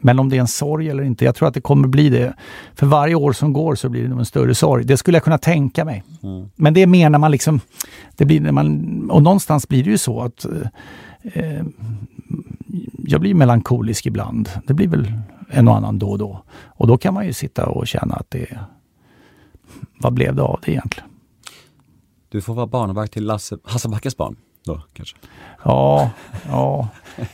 Speaker 3: Men om det är en sorg eller inte, jag tror att det kommer bli det. För varje år som går så blir det nog en större sorg. Det skulle jag kunna tänka mig. Mm. Men det är mer när man liksom... Det blir när man, och någonstans blir det ju så att eh, jag blir melankolisk ibland. Det blir väl en och annan då och då. Och då kan man ju sitta och känna att det vad blev det av det egentligen?
Speaker 2: Du får vara barnvakt till Lasse, Backes barn då kanske?
Speaker 3: Ja, ja.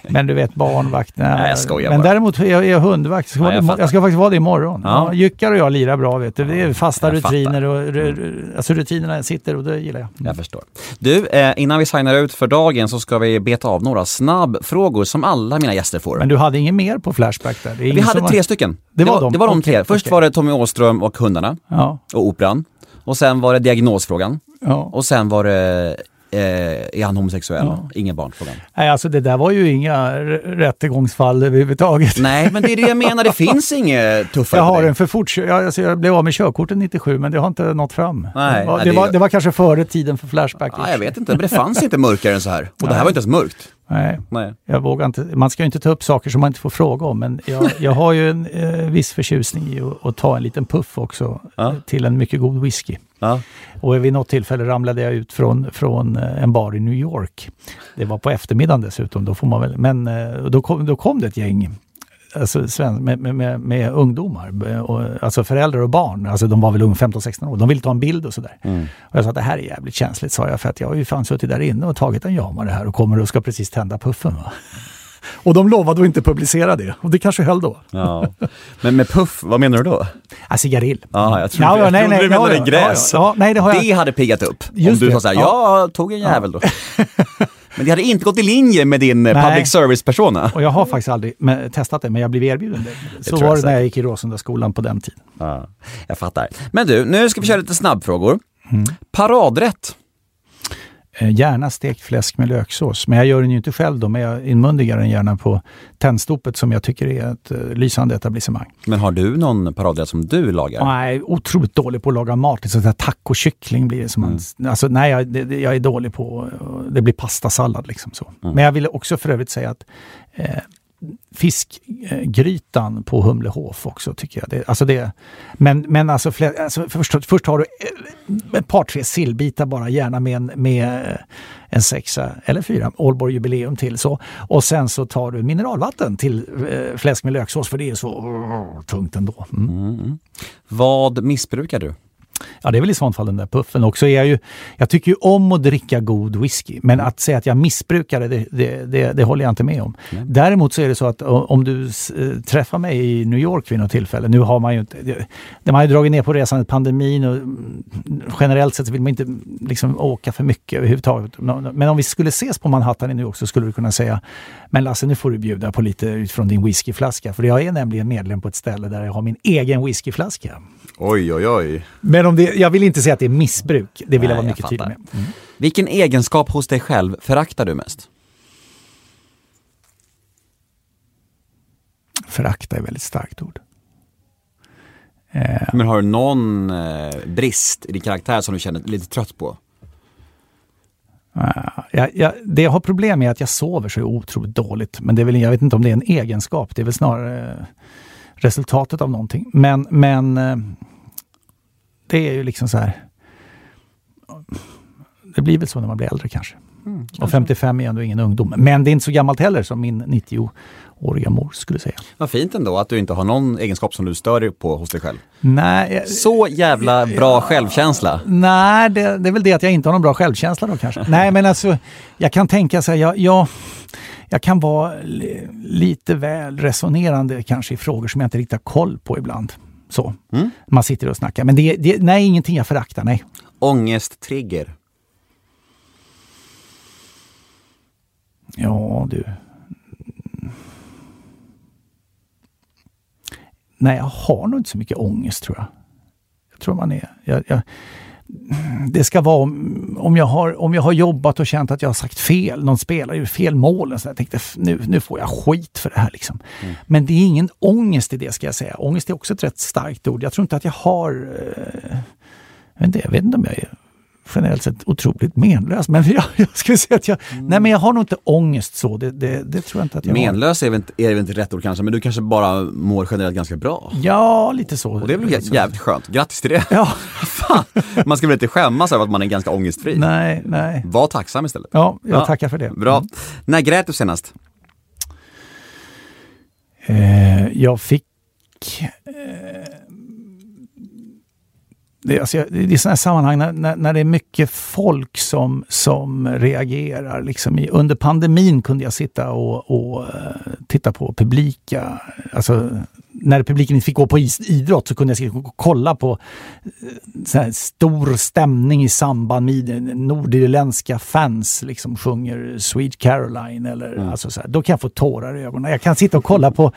Speaker 3: Men du vet barnvakt.
Speaker 2: Nej, nej jag skojar
Speaker 3: Men
Speaker 2: bara.
Speaker 3: däremot är jag, jag hundvakt. Jag ska,
Speaker 2: Nej, jag
Speaker 3: det, jag ska faktiskt vara det imorgon.
Speaker 2: Ja.
Speaker 3: Ja. Jyckar och jag lirar bra vet du. Det är fasta
Speaker 2: jag
Speaker 3: rutiner och ru- alltså rutinerna sitter och det gillar jag.
Speaker 2: Jag förstår. Du, eh, innan vi signar ut för dagen så ska vi beta av några snabbfrågor som alla mina gäster får.
Speaker 3: Men du hade inget mer på Flashback där? Det är
Speaker 2: vi
Speaker 3: ingen
Speaker 2: hade tre
Speaker 3: har-
Speaker 2: stycken.
Speaker 3: Det var
Speaker 2: var,
Speaker 3: de?
Speaker 2: det var de
Speaker 3: Okej,
Speaker 2: tre. Först
Speaker 3: okej.
Speaker 2: var det Tommy Åström och hundarna
Speaker 3: Ja,
Speaker 2: och operan. Och sen var det diagnosfrågan.
Speaker 3: Ja.
Speaker 2: Och sen var det, eh, är han homosexuell?
Speaker 3: Ja.
Speaker 2: Ingen barnfrågan.
Speaker 3: Nej, alltså det där var ju inga rättegångsfall överhuvudtaget. [LAUGHS]
Speaker 2: Nej, men det är det jag [LAUGHS] menar. Det finns inget tuffare
Speaker 3: Jag har en för fort, jag, alltså jag blev av med körkortet 97 men det har inte nått fram.
Speaker 2: Nej,
Speaker 3: det, var,
Speaker 2: nej,
Speaker 3: det,
Speaker 2: det-
Speaker 3: var, det var kanske före tiden för Flashback.
Speaker 2: Ja, jag vet inte, men det fanns inte mörkare än så här. Och det här
Speaker 3: Nej.
Speaker 2: var inte ens mörkt.
Speaker 3: Nej,
Speaker 2: Nej.
Speaker 3: jag vågar inte. Man ska ju inte ta upp saker som man inte får fråga om men jag, jag har ju en eh, viss förtjusning i att, ta en liten puff också
Speaker 2: Ja.
Speaker 3: till en mycket god whisky.
Speaker 2: Ja.
Speaker 3: Och vid något tillfälle ramlade jag ut från, från eh, en bar i New York. Det var på eftermiddagen dessutom, då får man väl, men eh, då kom, då kom det ett gäng alltså, sven, med, med, med, ungdomar, eh, och, alltså föräldrar och barn. Alltså de var väl unga 15-16 år. De ville ta en bild och sådär.
Speaker 2: Mm.
Speaker 3: Och jag sa att det här är jävligt känsligt, sa jag, för att jag har ju fan suttit där inne och tagit en jamare här och kommer och ska precis tända puffen. Va? Och de lovade att inte publicera det. Och det kanske höll då.
Speaker 2: Ja. Men med puff, vad menar du då?
Speaker 3: Ja, cigarill.
Speaker 2: Ja, jag trodde,
Speaker 3: Ja, ja,
Speaker 2: jag
Speaker 3: nej,
Speaker 2: trodde
Speaker 3: nej,
Speaker 2: du menade
Speaker 3: ja,
Speaker 2: gräs.
Speaker 3: ja, nej, det har jag-
Speaker 2: det hade piggat upp.
Speaker 3: Just
Speaker 2: om du sa såhär,
Speaker 3: Ja.
Speaker 2: jag tog en jävel då. [LAUGHS] Men det hade inte gått i linje med din eh,
Speaker 3: Nej.
Speaker 2: public service-persona.
Speaker 3: Och jag har faktiskt aldrig testat det, men jag blev erbjuden det. Så var det när jag gick i Råsundaskolan på den tiden.
Speaker 2: Ja, jag fattar. Men du, nu ska vi köra lite snabbfrågor.
Speaker 3: Mm.
Speaker 2: Paradrätt.
Speaker 3: Eh, gärna stekt fläsk med löksås, men jag gör den ju inte själv då, men jag inmundigar den gärna på tändstopet som jag tycker är ett eh, lysande etablissemang.
Speaker 2: Men har du någon paradrätt som du lagar?
Speaker 3: Nej, otroligt dålig på att laga mat. Där tacokyckling blir det som man... Alltså, nej, jag, det, jag är dålig på... eh, Det blir pastasallad liksom så. Men jag ville också för övrigt säga att eh, fiskgrytan på Humlehof också tycker jag. Det, alltså det, men, men alltså, alltså först, först har du ett par tre sillbitar bara, gärna med en, med en sexa eller fyra Ålborg jubileum till. Så. Och sen så tar du mineralvatten till eh, fläsk med löksås för det är så oh, tungt ändå. Mm. mm.
Speaker 2: Vad missbrukar du?
Speaker 3: Ja, det är väl i sånt fall den där puffen också. Är jag, ju, jag tycker ju om att dricka god whisky, men att säga att jag missbrukar det, det, det, det, håller jag inte med om. Däremot så är det så att om du eh, träffar mig i New York vid något tillfälle, nu har man ju inte, det, man har ju dragit ner på resandet pandemin och mm, generellt sett så vill man inte mm, liksom åka för mycket överhuvudtaget. Men om vi skulle ses på Manhattan i New York så skulle du kunna säga, men Lasse nu får du bjuda på lite utifrån din whiskyflaska, för jag är nämligen medlem på ett ställe där jag har min egen whiskyflaska.
Speaker 2: Oj, oj, oj.
Speaker 3: Men om det, jag vill inte säga att det är missbruk. Det vill jag
Speaker 2: Nej,
Speaker 3: vara
Speaker 2: jag
Speaker 3: mycket tydlig med.
Speaker 2: Vilken egenskap hos dig själv föraktar du mest?
Speaker 3: Förakta är ett väldigt starkt ord.
Speaker 2: Men har du någon eh, brist i din karaktär som du känner lite trött på?
Speaker 3: Ah, Jag, jag, det jag har problem med är att jag sover så otroligt dåligt. Men det är väl, jag vet inte om det är en egenskap. Det är väl snarare eh, resultatet av någonting. Men, men eh, det är ju liksom så här. Det blir väl så när man blir äldre kanske. Och 55 är ändå ingen ungdom. Men det är inte så gammalt heller som min 90-åriga mor skulle säga.
Speaker 2: Vad fint ändå att du inte har någon egenskap som du stör dig på hos dig själv.
Speaker 3: Nej, jag-
Speaker 2: Så jävla bra självkänsla.
Speaker 3: Nej, det, det är väl det att jag inte har någon bra självkänsla då kanske. Nej, men alltså jag kan tänka så här, jag, jag, jag kan vara li, lite väl resonerande kanske i frågor som jag inte riktigt har koll på ibland. Så, man sitter och snackar. Men det, det nej, ingenting jag föraktar, nej.
Speaker 2: Ångesttrigger.
Speaker 3: Ja, du. Nej, jag har nog inte så mycket ångest tror jag. Jag tror man är... Jag, jag, det ska vara om, om, jag har, om jag har jobbat och känt att jag har sagt fel, någon spelar ju fel mål. Så jag tänkte "F- nu, nu får jag skit för det här. Liksom. Men det är ingen ångest i det ska jag säga. Ångest är också ett rätt starkt ord. Jag tror inte att jag har... Eh, jag, vet inte, jag vet inte om jag är generellt sett otroligt menlös. Men jag, [LAUGHS] jag skulle säga att jag... Nej men jag har nog inte ångest så. Det, det, det tror jag inte att jag har.
Speaker 2: Menlös är väl, inte, är väl inte rätt ord kanske, men du kanske bara mår generellt ganska bra.
Speaker 3: Ja, lite så.
Speaker 2: Och det är väl jä- jävligt skönt. Grattis till det. [LAUGHS]
Speaker 3: Ja, [LAUGHS]
Speaker 2: Fan, man ska väl inte skämmas över att man är ganska ångestfri.
Speaker 3: nej, nej.
Speaker 2: Var tacksam istället.
Speaker 3: Ja, jag
Speaker 2: Ja.
Speaker 3: tackar för det.
Speaker 2: Bra. När grät du senast?
Speaker 3: Eh, jag fick... Eh, det, alltså, det är sådana sammanhang när, när, när, det är mycket folk som, som reagerar. Liksom i, under pandemin kunde jag sitta och, och eh, titta på publika, alltså när publiken inte fick gå på idrott så kunde jag kolla på eh, stor stämning i samband med nordirländska fans liksom sjunger Sweet Caroline eller mm. alltså så här, Då kan jag få tårar i ögonen. Jag kan sitta och kolla på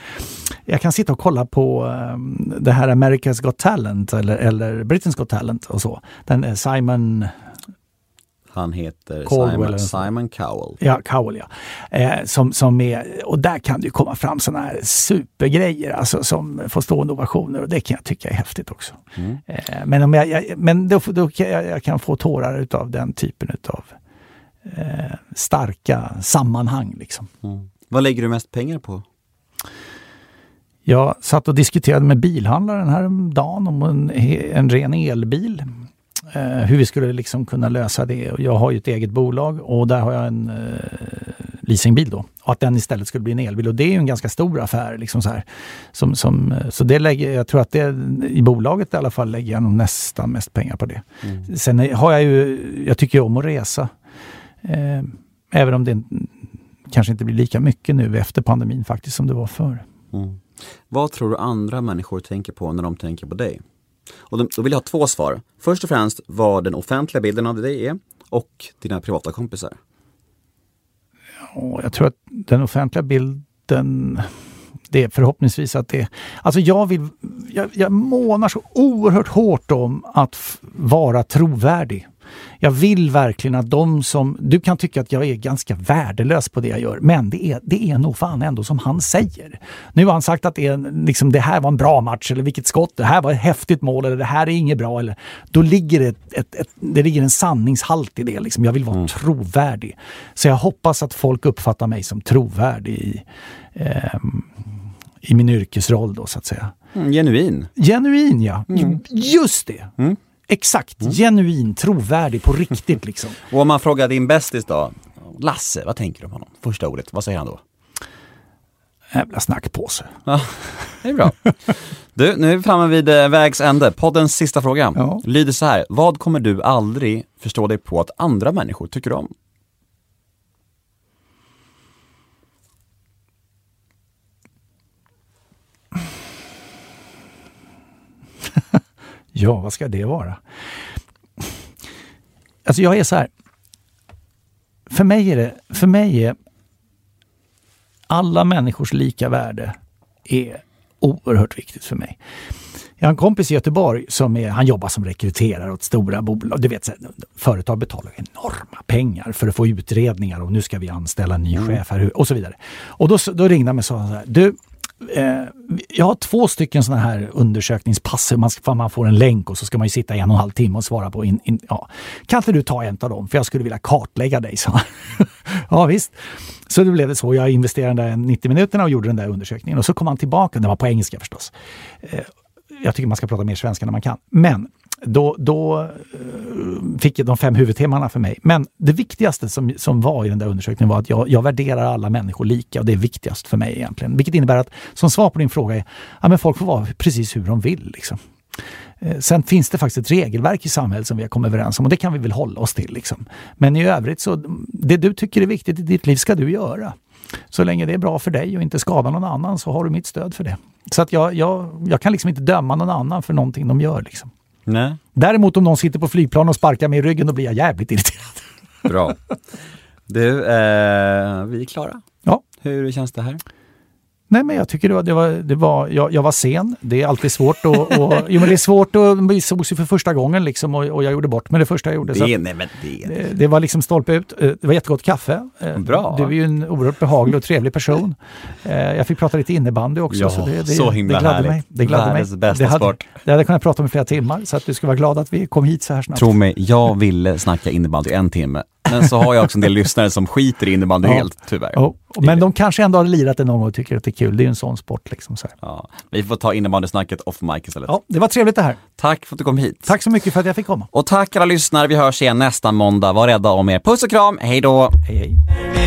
Speaker 3: jag kan sitta och kolla på um, det här America's Got Talent eller, eller Britain's Got Talent och så. Den eh, Simon
Speaker 2: han heter Simon, Simon, Cowell.
Speaker 3: Ja, Cowell ja. Eh, som, som är, och där kan det komma fram sådana här supergrejer alltså, som får stående ovationer och det kan jag tycka är häftigt också. Mm. Eh, men om jag, jag, men då, då kan jag, jag, kan få tårar utav den typen utav eh, starka sammanhang. Liksom.
Speaker 2: Mm. Vad lägger du mest pengar på?
Speaker 3: Jag satt och diskuterade med bilhandlaren häromdagen om en, en ren elbil eh, hur vi skulle liksom kunna lösa det. Jag har ju ett eget bolag och där har jag en eh, leasingbil då. Och att den istället skulle bli en elbil. Och det är ju en ganska stor affär. Liksom så här. Som, som, så det lägger, jag tror att det, i bolaget i alla fall lägger jag nog nästan mest pengar på det. Mm. Sen har jag ju, jag tycker om att resa. Eh, även om det kanske inte blir lika mycket nu efter pandemin faktiskt som det var förr. Mm.
Speaker 2: Vad tror du andra människor tänker på när de tänker på dig? Och då vill jag ha två svar. Först och främst vad den offentliga bilden av dig är och dina privata kompisar.
Speaker 3: Ja, jag tror att den offentliga bilden det är förhoppningsvis att det... Alltså jag vill... Jag, jag månar så oerhört hårt om att vara trovärdig. Jag vill verkligen att de som... Du kan tycka att jag är ganska värdelös på det jag gör, men det är, det är nog fan ändå som han säger. Nu har han sagt att det, är, liksom, det här var en bra match, eller vilket skott, det här var ett häftigt mål, eller det här är inget bra. Eller, då ligger det, ett, ett, ett det ligger en sanningshalt i det. Liksom. Jag vill vara mm. trovärdig. Så jag hoppas att folk uppfattar mig som trovärdig i, eh, i min yrkesroll då, så att säga.
Speaker 2: Mm, genuin.
Speaker 3: Genuin, ja. Mm. Just det. Mm. Exakt, mm. genuin, trovärdig på riktigt [LAUGHS] liksom.
Speaker 2: Och om man frågar din bästis då, Lasse, vad tänker du om honom? Första ordet, vad säger han då?
Speaker 3: Jävla snackpåse.
Speaker 2: Ja, det är bra. Du, nu är vi framme vid eh, vägs ände. Poddens sista fråga ja. lyder så här. Vad kommer du aldrig förstå dig på att andra människor tycker om?
Speaker 3: Ja, vad ska det vara? Alltså jag är så här. För mig är det, för mig är alla människors lika värde är oerhört viktigt för mig. Jag har en kompis i Göteborg som är, han jobbar som rekryterare åt stora bolag. Du vet, företag betalar enorma pengar för att få utredningar och nu ska vi anställa en ny mm. chef här och så vidare. Och då, då ringde han mig och sa så här, du, Eh, jag har två stycken sådana här undersökningspass. Man, man får en länk och så ska man sitta i en och en halv timme och svara på... In, in, ja. Kan inte du ta en av dem? För jag skulle vilja kartlägga dig, så. [LAUGHS] ja visst. Så det blev det så. Jag investerade 90 minuterna och gjorde den där undersökningen. Och så kom han tillbaka. Den var på engelska förstås. Eh, jag tycker man ska prata mer svenska när man kan. Men då, då eh, fick jag de fem huvudtemana för mig. Men det viktigaste som, som var i den där undersökningen var att jag, jag värderar alla människor lika och det är viktigast för mig egentligen. Vilket innebär att, som svar på din fråga, är att folk får vara precis hur de vill. Liksom. Eh, sen finns det faktiskt ett regelverk i samhället som vi har kommit överens om och det kan vi väl hålla oss till. Liksom. Men i övrigt så, det du tycker är viktigt i ditt liv ska du göra. Så länge det är bra för dig och inte skadar någon annan så har du mitt stöd för det. Så att jag, jag, jag kan liksom inte döma någon annan för någonting de gör. Liksom.
Speaker 2: Nej.
Speaker 3: Däremot om någon sitter på flygplan och sparkar mig i ryggen, då blir jag jävligt irriterad.
Speaker 2: Bra. [LAUGHS] Du, eh, vi är klara.
Speaker 3: Ja.
Speaker 2: Hur känns det här?
Speaker 3: Nej, men jag tycker det var, det var, det var jag, jag var sen. Det är alltid svårt att... Och, jo, men det är svårt att... Vi sågs ju för första gången liksom och, och jag gjorde bort mig det första jag gjorde.
Speaker 2: Det, så nej, men det,
Speaker 3: det, det var liksom stolpe ut. Eh, det var jättegott kaffe.
Speaker 2: Eh, Bra.
Speaker 3: Du är ju en oerhört behaglig och trevlig person. Eh, jag fick prata lite innebandy också.
Speaker 2: Ja,
Speaker 3: så det,
Speaker 2: det, så himla
Speaker 3: det gladde
Speaker 2: härligt.
Speaker 3: mig. Det gladde
Speaker 2: Världens
Speaker 3: mig.
Speaker 2: bästa
Speaker 3: det hade,
Speaker 2: sport.
Speaker 3: Det hade jag kunnat prata om i flera timmar, så att du ska vara glad att vi kom hit så här snabbt.
Speaker 2: Tro mig, jag ville snacka innebandy en timme. Men så har jag också en del lyssnare som skiter i innebandy ja. helt, tyvärr.
Speaker 3: Oh. Men de kanske ändå har lirat det någon gång och tycker att det är kul. Det är ju en sån sport. Liksom, så
Speaker 2: ja. Vi får ta innebandysnacket off mic istället.
Speaker 3: Ja, det var trevligt det här.
Speaker 2: Tack för att du kom hit.
Speaker 3: Tack så mycket för att jag fick komma.
Speaker 2: Och tack alla lyssnare. Vi hörs igen nästa måndag. Var rädda om er. Puss och kram. Hej då!
Speaker 3: Hej, hej.